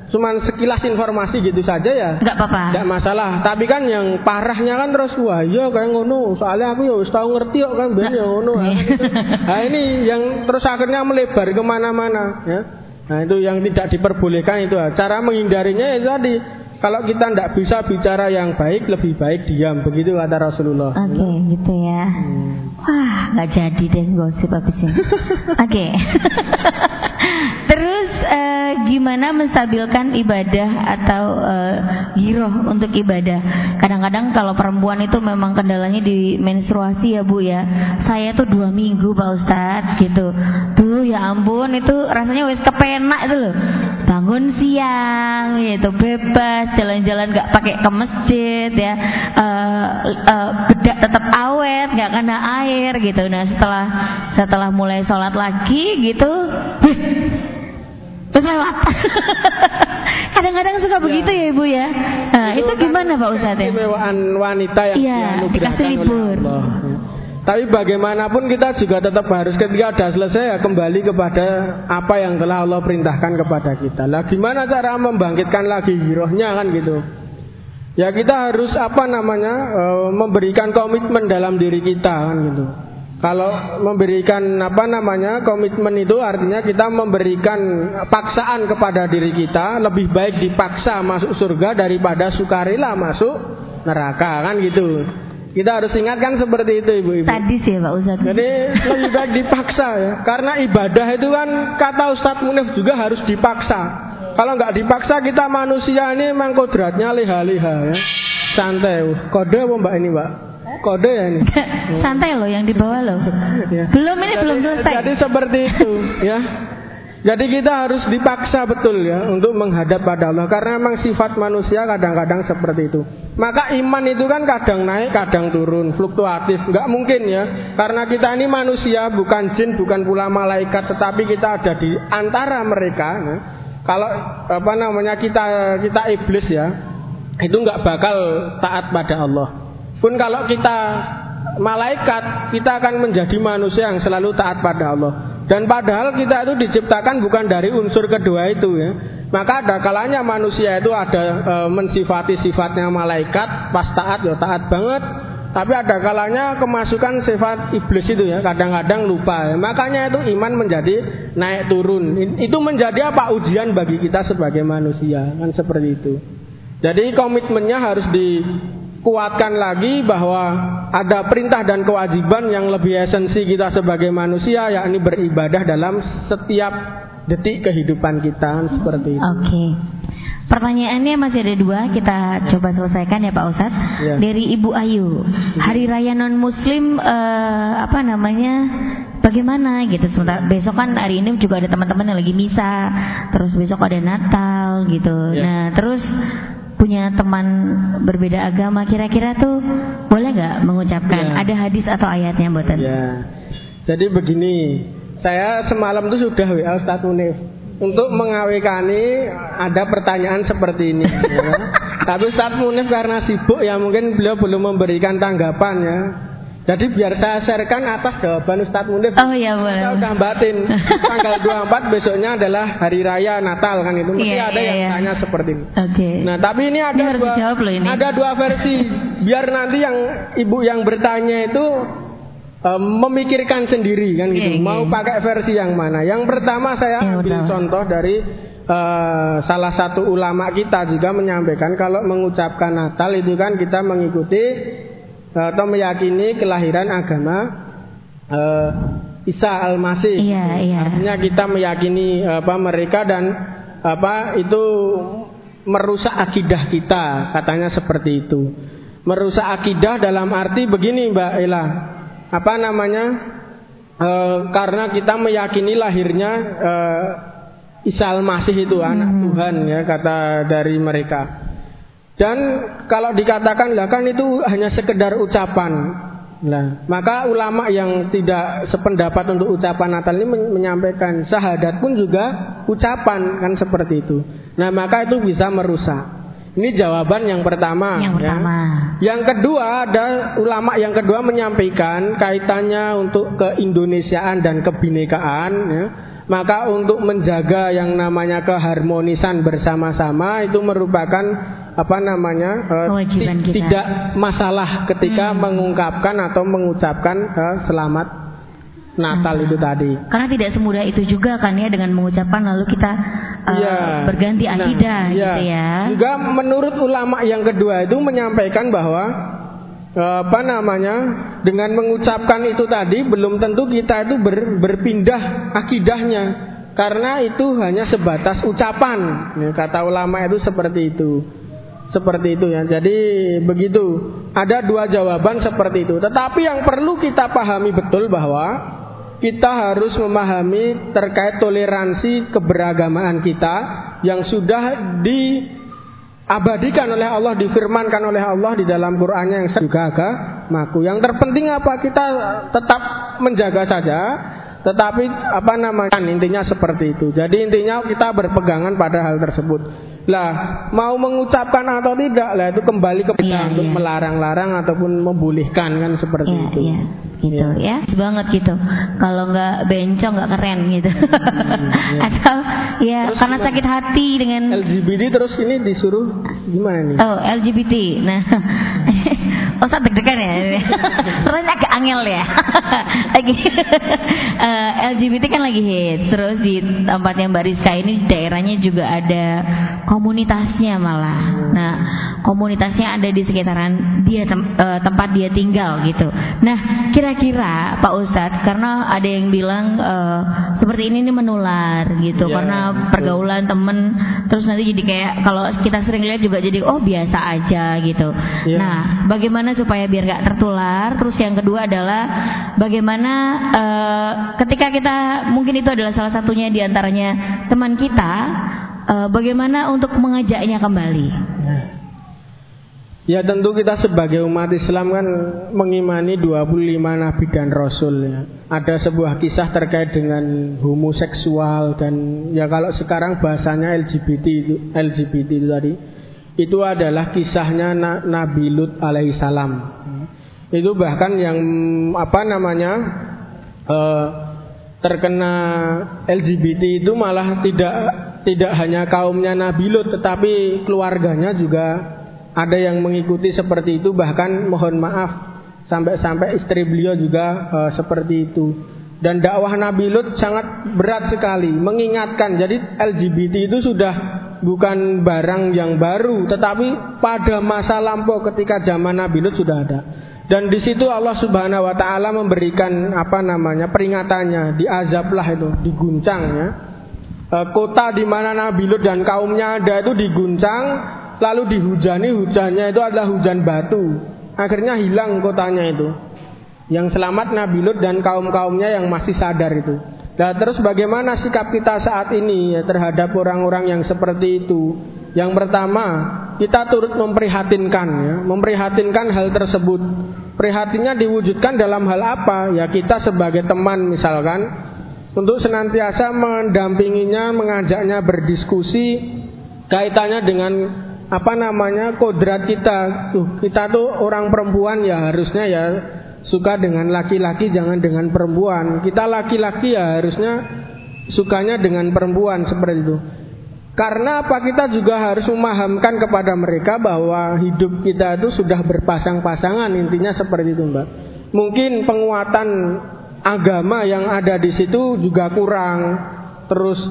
Cuman sekilas informasi gitu saja ya. Nggak apa-apa. Nggak masalah. Tapi kan yang parahnya kan terus wah iya kayak ngono. Soalnya aku ya tahu ngerti kok kan ben ya ngono. Nah, gitu. nah ini yang terus akhirnya melebar ke mana-mana ya. Nah itu yang tidak diperbolehkan itu. Cara menghindarinya ya tadi kalau kita tidak bisa bicara yang baik, lebih baik diam. Begitu kata Rasulullah. Oke, okay, gitu ya. Hmm. Wah, nggak jadi deh gosip habis ini. Oke. Okay. Terus uh, gimana menstabilkan ibadah atau uh, giroh untuk ibadah? Kadang-kadang kalau perempuan itu memang kendalanya di menstruasi ya bu ya. Saya tuh dua minggu pak Ustadz gitu. Tuh ya ampun itu rasanya wes kepenak itu loh. Bangun siang gitu bebas jalan-jalan nggak pakai ke masjid ya. Uh, uh, bedak tetap awet nggak kena air gitu. Nah setelah setelah mulai sholat lagi gitu terus lewat. Kadang-kadang suka ya. begitu ya ibu ya. Nah, itu, itu gimana Pak Ustadz ya? Wanita yang ya, dikasih libur. Tapi bagaimanapun kita juga tetap harus ketika sudah selesai ya kembali kepada apa yang telah Allah perintahkan kepada kita. Lah gimana cara membangkitkan lagi girohnya kan gitu. Ya kita harus apa namanya e, memberikan komitmen dalam diri kita kan gitu. Kalau memberikan apa namanya komitmen itu artinya kita memberikan paksaan kepada diri kita lebih baik dipaksa masuk surga daripada sukarela masuk neraka kan gitu. Kita harus ingatkan seperti itu ibu-ibu. Tadi sih Pak Ustadz. Jadi lebih baik dipaksa ya. Karena ibadah itu kan kata Ustadz Munif juga harus dipaksa. Kalau nggak dipaksa kita manusia ini memang kodratnya liha-liha ya. Santai. Kode apa mbak ini mbak? Kode ya ini. Santai loh yang dibawa loh. ya. Belum ini jadi, belum selesai. Jadi seperti itu ya. Jadi kita harus dipaksa betul ya untuk menghadap pada Allah karena memang sifat manusia kadang-kadang seperti itu. Maka iman itu kan kadang naik, kadang turun, fluktuatif. Enggak mungkin ya. Karena kita ini manusia, bukan jin, bukan pula malaikat, tetapi kita ada di antara mereka. Ya. Kalau apa namanya kita kita iblis ya, itu enggak bakal taat pada Allah. Pun kalau kita malaikat, kita akan menjadi manusia yang selalu taat pada Allah. Dan padahal kita itu diciptakan bukan dari unsur kedua itu ya. Maka ada kalanya manusia itu ada e, mensifati sifatnya malaikat, pas taat ya taat banget. Tapi ada kalanya kemasukan sifat iblis itu ya, kadang-kadang lupa. Ya. Makanya itu iman menjadi naik turun. Itu menjadi apa ujian bagi kita sebagai manusia, kan seperti itu. Jadi komitmennya harus di kuatkan lagi bahwa ada perintah dan kewajiban yang lebih esensi kita sebagai manusia yakni beribadah dalam setiap detik kehidupan kita seperti itu. Oke. Okay. Pertanyaannya masih ada dua, kita coba selesaikan ya Pak Ustadz. Ya. Dari Ibu Ayu, Hari Raya non Muslim uh, apa namanya? Bagaimana gitu? Sebentar, besok kan hari ini juga ada teman-teman yang lagi misa, terus besok ada Natal gitu. Ya. Nah terus punya teman berbeda agama kira-kira tuh boleh nggak mengucapkan ya. ada hadis atau ayatnya buatan? Ya. Jadi begini, saya semalam tuh sudah WA Ustaz Munif untuk mengawekani ada pertanyaan seperti ini. ya. Tapi Ustaz Munif karena sibuk ya mungkin beliau belum memberikan tanggapan ya. Jadi biar saya sharekan atas jawaban Ustadz Munif. Oh iya boleh. Saya udah batin. Tanggal 24 besoknya adalah hari raya Natal kan itu. Mesti yeah, ada yeah, yang yeah. tanya seperti ini. Oke. Okay. Nah tapi ini ada ini dua, loh ini. ada dua versi. Biar nanti yang ibu yang bertanya itu um, memikirkan sendiri kan gitu. Yeah, Mau yeah. pakai versi yang mana? Yang pertama saya yeah, ambil betul. contoh dari uh, salah satu ulama kita juga menyampaikan kalau mengucapkan Natal itu kan kita mengikuti atau meyakini kelahiran agama uh, Isa Al-Masih. Iya, iya. Artinya kita meyakini apa mereka dan apa itu merusak akidah kita, katanya seperti itu. Merusak akidah dalam arti begini Mbak Ella. Apa namanya? E, karena kita meyakini lahirnya e, Isa Al-Masih itu anak hmm. Tuhan ya kata dari mereka. Dan kalau dikatakan lah kan itu hanya sekedar ucapan. Nah, maka ulama yang tidak sependapat untuk ucapan Natal ini menyampaikan syahadat pun juga ucapan kan seperti itu. Nah, maka itu bisa merusak. Ini jawaban yang pertama. Yang ya. pertama. Yang kedua ada ulama yang kedua menyampaikan kaitannya untuk keindonesiaan dan kebinekaan. Ya. Maka untuk menjaga yang namanya keharmonisan bersama-sama itu merupakan apa namanya uh, Kewajiban kita. tidak masalah ketika hmm. mengungkapkan atau mengucapkan uh, selamat Natal itu tadi. Karena tidak semudah itu juga kan ya dengan mengucapkan lalu kita uh, ya. berganti nah, akidah nah, gitu ya. Juga menurut ulama yang kedua itu menyampaikan bahwa apa namanya dengan mengucapkan itu tadi belum tentu kita itu ber, berpindah akidahnya karena itu hanya sebatas ucapan ya, kata ulama itu seperti itu seperti itu ya jadi begitu ada dua jawaban seperti itu tetapi yang perlu kita pahami betul bahwa kita harus memahami terkait toleransi keberagamaan kita yang sudah diabadikan oleh Allah, difirmankan oleh Allah di dalam Qur'annya yang juga agamaku. Yang terpenting apa? Kita tetap menjaga saja, tetapi apa namanya intinya seperti itu. Jadi intinya kita berpegangan pada hal tersebut. Lah, mau mengucapkan atau tidak, lah itu kembali ke kita iya, untuk iya. melarang-larang ataupun membolehkan kan seperti iya, itu. Iya gitu. Ya, ya. banget gitu. Kalau nggak bencong nggak keren gitu. Hmm, ya. atau ya terus karena sakit hati dengan LGBT terus ini disuruh gimana nih oh LGBT nah oh saya deg-degan ya terus agak angel ya. Lagi uh, eh, LGBT kan lagi hit terus di tempatnya Mbak Rizka ini daerahnya juga ada komunitasnya malah nah komunitasnya ada di sekitaran dia tem uh, tempat dia tinggal gitu nah kira kira-kira Pak Ustadz karena ada yang bilang uh, seperti ini nih menular gitu ya, karena pergaulan temen terus nanti jadi kayak kalau kita sering lihat juga jadi oh biasa aja gitu. Ya. Nah bagaimana supaya biar gak tertular? Terus yang kedua adalah bagaimana uh, ketika kita mungkin itu adalah salah satunya di antaranya teman kita uh, bagaimana untuk mengajaknya kembali? Ya. Tentu kita sebagai umat Islam kan mengimani 25 nabi dan rasul ya. Ada sebuah kisah terkait dengan homoseksual dan ya kalau sekarang bahasanya LGBT itu LGBT itu tadi itu adalah kisahnya Nabi Lut alaihissalam. Itu bahkan yang apa namanya uh, terkena LGBT itu malah tidak tidak hanya kaumnya Nabi Lut tetapi keluarganya juga ada yang mengikuti seperti itu bahkan mohon maaf sampai-sampai istri beliau juga uh, seperti itu. Dan dakwah Nabi Lut sangat berat sekali mengingatkan. Jadi LGBT itu sudah bukan barang yang baru, tetapi pada masa lampau ketika zaman Nabi Lut sudah ada. Dan di situ Allah Subhanahu wa taala memberikan apa namanya peringatannya, diazablah itu, diguncangnya. Kota di mana Nabi Lut dan kaumnya ada itu diguncang lalu dihujani hujannya itu adalah hujan batu. Akhirnya hilang kotanya itu. Yang selamat Nabi Lut dan kaum-kaumnya yang masih sadar itu. Nah terus bagaimana sikap kita saat ini ya, terhadap orang-orang yang seperti itu? Yang pertama, kita turut memprihatinkan ya, memprihatinkan hal tersebut. Prihatinnya diwujudkan dalam hal apa? Ya kita sebagai teman misalkan untuk senantiasa mendampinginya, mengajaknya berdiskusi kaitannya dengan apa namanya kodrat kita. Tuh kita tuh orang perempuan ya harusnya ya suka dengan laki-laki jangan dengan perempuan. Kita laki-laki ya harusnya sukanya dengan perempuan seperti itu. Karena apa? Kita juga harus memahamkan kepada mereka bahwa hidup kita itu sudah berpasang-pasangan intinya seperti itu mbak. Mungkin penguatan agama yang ada di situ juga kurang terus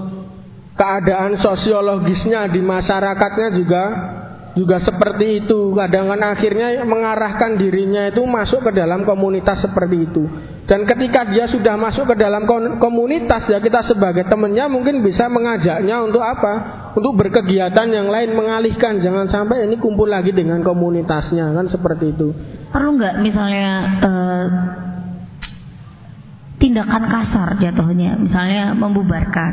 keadaan sosiologisnya di masyarakatnya juga juga seperti itu. Kadang kan akhirnya mengarahkan dirinya itu masuk ke dalam komunitas seperti itu. Dan ketika dia sudah masuk ke dalam komunitas ya kita sebagai temannya mungkin bisa mengajaknya untuk apa? Untuk berkegiatan yang lain mengalihkan jangan sampai ini kumpul lagi dengan komunitasnya kan seperti itu. Perlu nggak misalnya uh, tindakan kasar jatuhnya misalnya membubarkan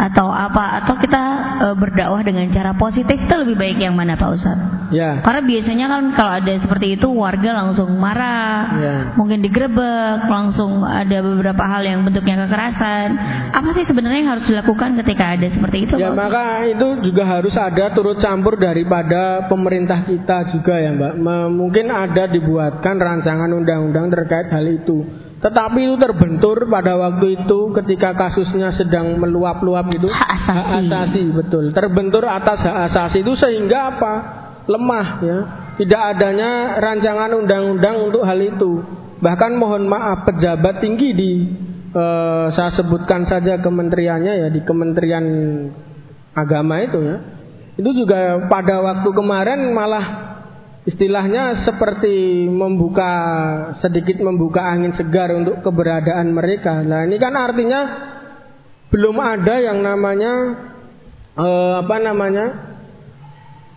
atau apa atau kita e, berdakwah dengan cara positif itu lebih baik yang mana Pak Ustadz? Ya. Karena biasanya kan kalau ada seperti itu warga langsung marah, ya. mungkin digerebek, langsung ada beberapa hal yang bentuknya kekerasan. Apa sih sebenarnya yang harus dilakukan ketika ada seperti itu? Ya Pak maka itu juga harus ada turut campur daripada pemerintah kita juga ya Mbak. Mungkin ada dibuatkan rancangan undang-undang terkait hal itu. Tetapi itu terbentur pada waktu itu ketika kasusnya sedang meluap-luap itu hak asasi. hak asasi betul. Terbentur atas hak asasi itu sehingga apa? Lemah ya. Tidak adanya rancangan undang-undang untuk hal itu. Bahkan mohon maaf pejabat tinggi di eh, saya sebutkan saja kementeriannya ya di Kementerian Agama itu ya. Itu juga pada waktu kemarin malah istilahnya seperti membuka sedikit membuka angin segar untuk keberadaan mereka. Nah ini kan artinya belum ada yang namanya uh, apa namanya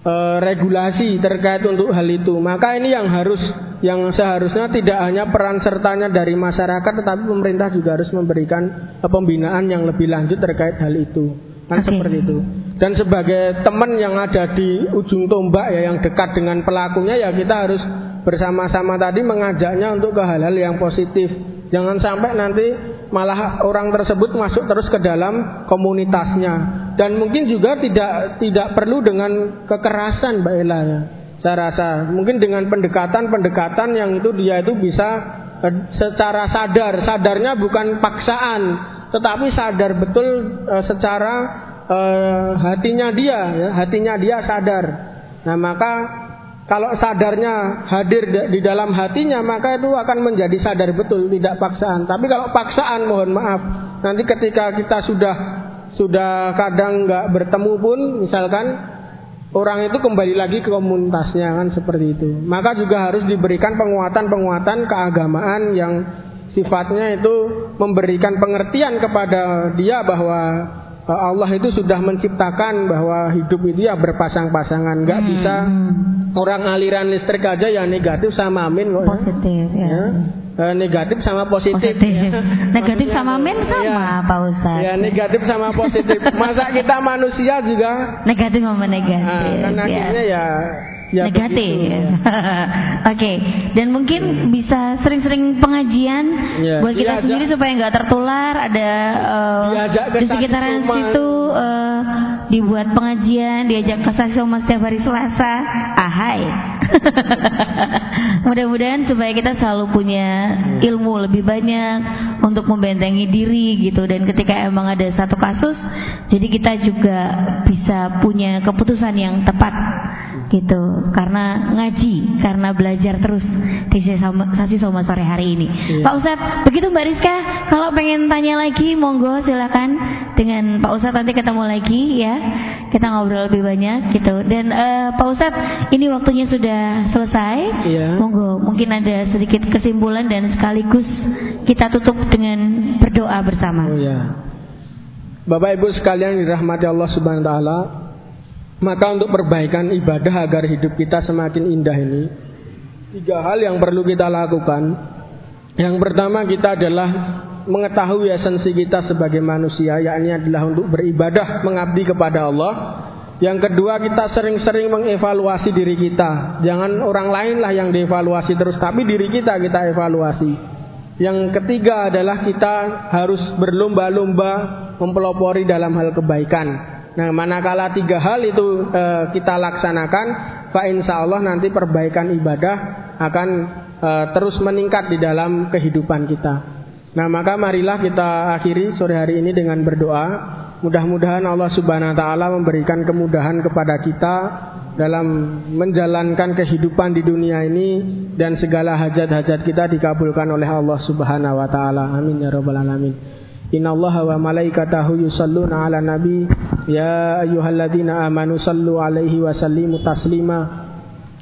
uh, regulasi terkait untuk hal itu. Maka ini yang harus yang seharusnya tidak hanya peran sertanya dari masyarakat, tetapi pemerintah juga harus memberikan pembinaan yang lebih lanjut terkait hal itu. Kan okay. seperti itu. Dan sebagai teman yang ada di ujung tombak ya yang dekat dengan pelakunya ya kita harus bersama-sama tadi mengajaknya untuk ke hal-hal yang positif. Jangan sampai nanti malah orang tersebut masuk terus ke dalam komunitasnya. Dan mungkin juga tidak tidak perlu dengan kekerasan Mbak Ella ya. Saya rasa mungkin dengan pendekatan-pendekatan yang itu dia itu bisa eh, secara sadar, sadarnya bukan paksaan, tetapi sadar betul e, secara uh, hatinya dia ya, hatinya dia sadar. Nah, maka kalau sadarnya hadir di dalam hatinya maka itu akan menjadi sadar betul tidak paksaan. Tapi kalau paksaan mohon maaf nanti ketika kita sudah sudah kadang nggak bertemu pun misalkan orang itu kembali lagi ke komunitasnya kan seperti itu. Maka juga harus diberikan penguatan-penguatan keagamaan yang sifatnya itu memberikan pengertian kepada dia bahwa Allah itu sudah menciptakan bahwa hidup itu ya berpasang-pasangan, nggak hmm. bisa orang aliran listrik aja yang negatif sama amin kok. Ya. Positif ya. ya. E, negatif sama positif. positif. Ya. negatif sama amin sama ya. Pak Ustaz. Ya negatif sama positif. Masa kita manusia juga negatif sama negatif. Nah, kan akhirnya ya, ya ya, negatif. Ya. Oke, okay. dan mungkin hmm. bisa sering-sering pengajian ya. buat kita diajak, sendiri supaya nggak tertular. Ada uh, di sekitaran situ uh, dibuat pengajian, diajak ke Soma setiap hari Selasa. Ahai. Mudah-mudahan supaya kita selalu punya ilmu lebih banyak untuk membentengi diri gitu. Dan ketika emang ada satu kasus, jadi kita juga bisa punya keputusan yang tepat gitu. Karena ngaji karena belajar terus. Di sesi soma sore hari ini. Iya. Pak Ustadz begitu Mbak Rizka kalau pengen tanya lagi monggo silakan. Dengan Pak Ustadz nanti ketemu lagi ya. Kita ngobrol lebih banyak gitu. Dan uh, Pak Ustadz ini waktunya sudah selesai iya. monggo mungkin ada sedikit kesimpulan dan sekaligus kita tutup dengan berdoa bersama oh, iya. Bapak Ibu sekalian dirahmati Allah Subhanahu wa taala, maka untuk perbaikan ibadah agar hidup kita semakin indah ini, tiga hal yang perlu kita lakukan. Yang pertama kita adalah mengetahui esensi kita sebagai manusia, yakni adalah untuk beribadah mengabdi kepada Allah. Yang kedua kita sering-sering mengevaluasi diri kita. Jangan orang lain lah yang dievaluasi terus, tapi diri kita kita evaluasi. Yang ketiga adalah kita harus berlomba-lomba mempelopori dalam hal kebaikan. Nah, manakala tiga hal itu e, kita laksanakan, fa insya Allah nanti perbaikan ibadah akan e, terus meningkat di dalam kehidupan kita. Nah, maka marilah kita akhiri sore hari ini dengan berdoa. Mudah-mudahan Allah Subhanahu wa taala memberikan kemudahan kepada kita dalam menjalankan kehidupan di dunia ini dan segala hajat-hajat kita dikabulkan oleh Allah Subhanahu wa taala. Amin ya rabbal alamin. Inna Allah wa malaikatahu yusalluna ala nabi Ya ayuhalladzina amanu sallu alaihi wa sallimu taslima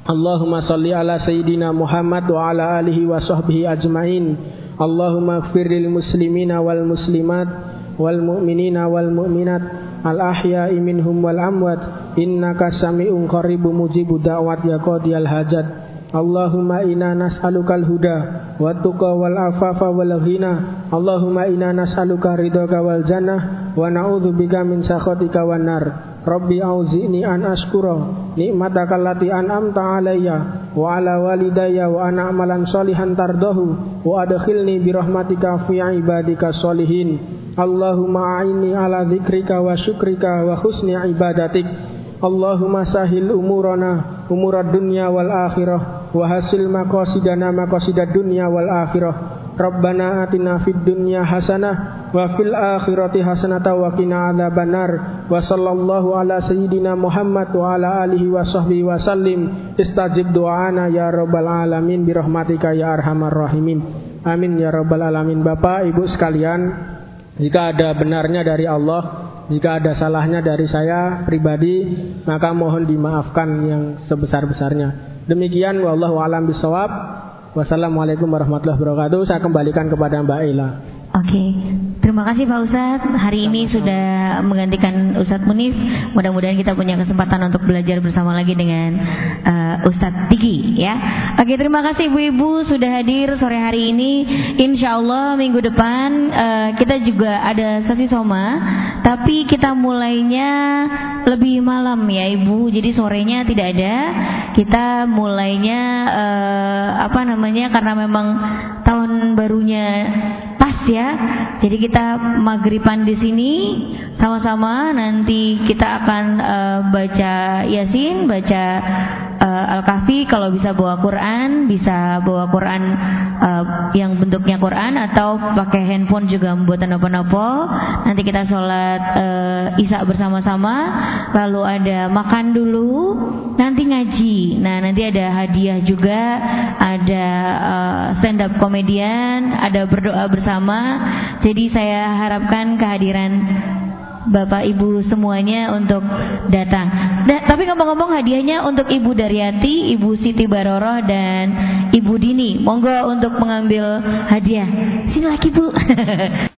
Allahumma salli ala sayyidina Muhammad wa ala alihi wa sahbihi ajmain Allahumma gfir lil muslimina wal muslimat wal mu'minina wal mu'minat al ahya'i minhum wal amwat innaka sami'un qaribu mujibu da'wat ya qadiyal hajat. Allahumma inna nas'alukal huda wa tuqa wal afafa wal ghina. Allahumma inna nas'aluka ridhaka wal jannah wa na'udzubika min sakhatika wan nar. Rabbi auzi'ni an ashkura nikmataka allati an'amta alayya wa ala walidayya wa ana amalan salihan tardahu wa adkhilni bi rahmatika fi ibadika salihin. Allahumma a'inni ala dzikrika wa syukrika wa husni ibadatik. Allahumma sahil umurana umurad dunya wal akhirah wa hasil maqasidana maqasidad dunya wal akhirah. Rabbana atina fid dunya hasanah wa fil akhirati hasanah wa qina adzabannar. Wa sallallahu ala sayyidina Muhammad wa ala alihi wa sahbihi wa sallim. Istajib doana ya rabbal alamin bi rahmatika ya arhamar rahimin. Amin ya rabbal alamin. Bapak Ibu sekalian jika ada benarnya dari Allah jika ada salahnya dari saya pribadi maka mohon dimaafkan yang sebesar-besarnya demikian wallahu alam bisawab Wassalamualaikum warahmatullahi wabarakatuh. Saya kembalikan kepada Mbak Ila. Oke, okay. terima kasih Pak Ustadz. Hari ini sudah menggantikan Ustadz Munif. Mudah-mudahan kita punya kesempatan untuk belajar bersama lagi dengan uh, Ustadz Tiki, ya. Oke, okay, terima kasih Ibu-ibu sudah hadir sore hari ini. Insya Allah minggu depan uh, kita juga ada sesi soma, tapi kita mulainya lebih malam ya Ibu. Jadi sorenya tidak ada. Kita mulainya uh, apa namanya? Karena memang tahun barunya pas ya. Jadi kita maghriban di sini sama-sama nanti kita akan uh, baca Yasin, baca uh, Al-Kahfi kalau bisa bawa Quran, bisa bawa Quran uh, yang bentuknya Quran atau pakai handphone juga membuat nopo-nopo. Nanti kita sholat uh, Isya bersama-sama, lalu ada makan dulu, nanti ngaji. Nah, nanti ada hadiah juga, ada uh, stand up komedian, ada berdoa bersama. Jadi saya harapkan kehadiran Bapak Ibu semuanya untuk datang. Da, tapi ngomong-ngomong hadiahnya untuk Ibu Daryati, Ibu Siti Baroroh dan Ibu Dini. Monggo untuk mengambil hadiah. Sini lagi Bu.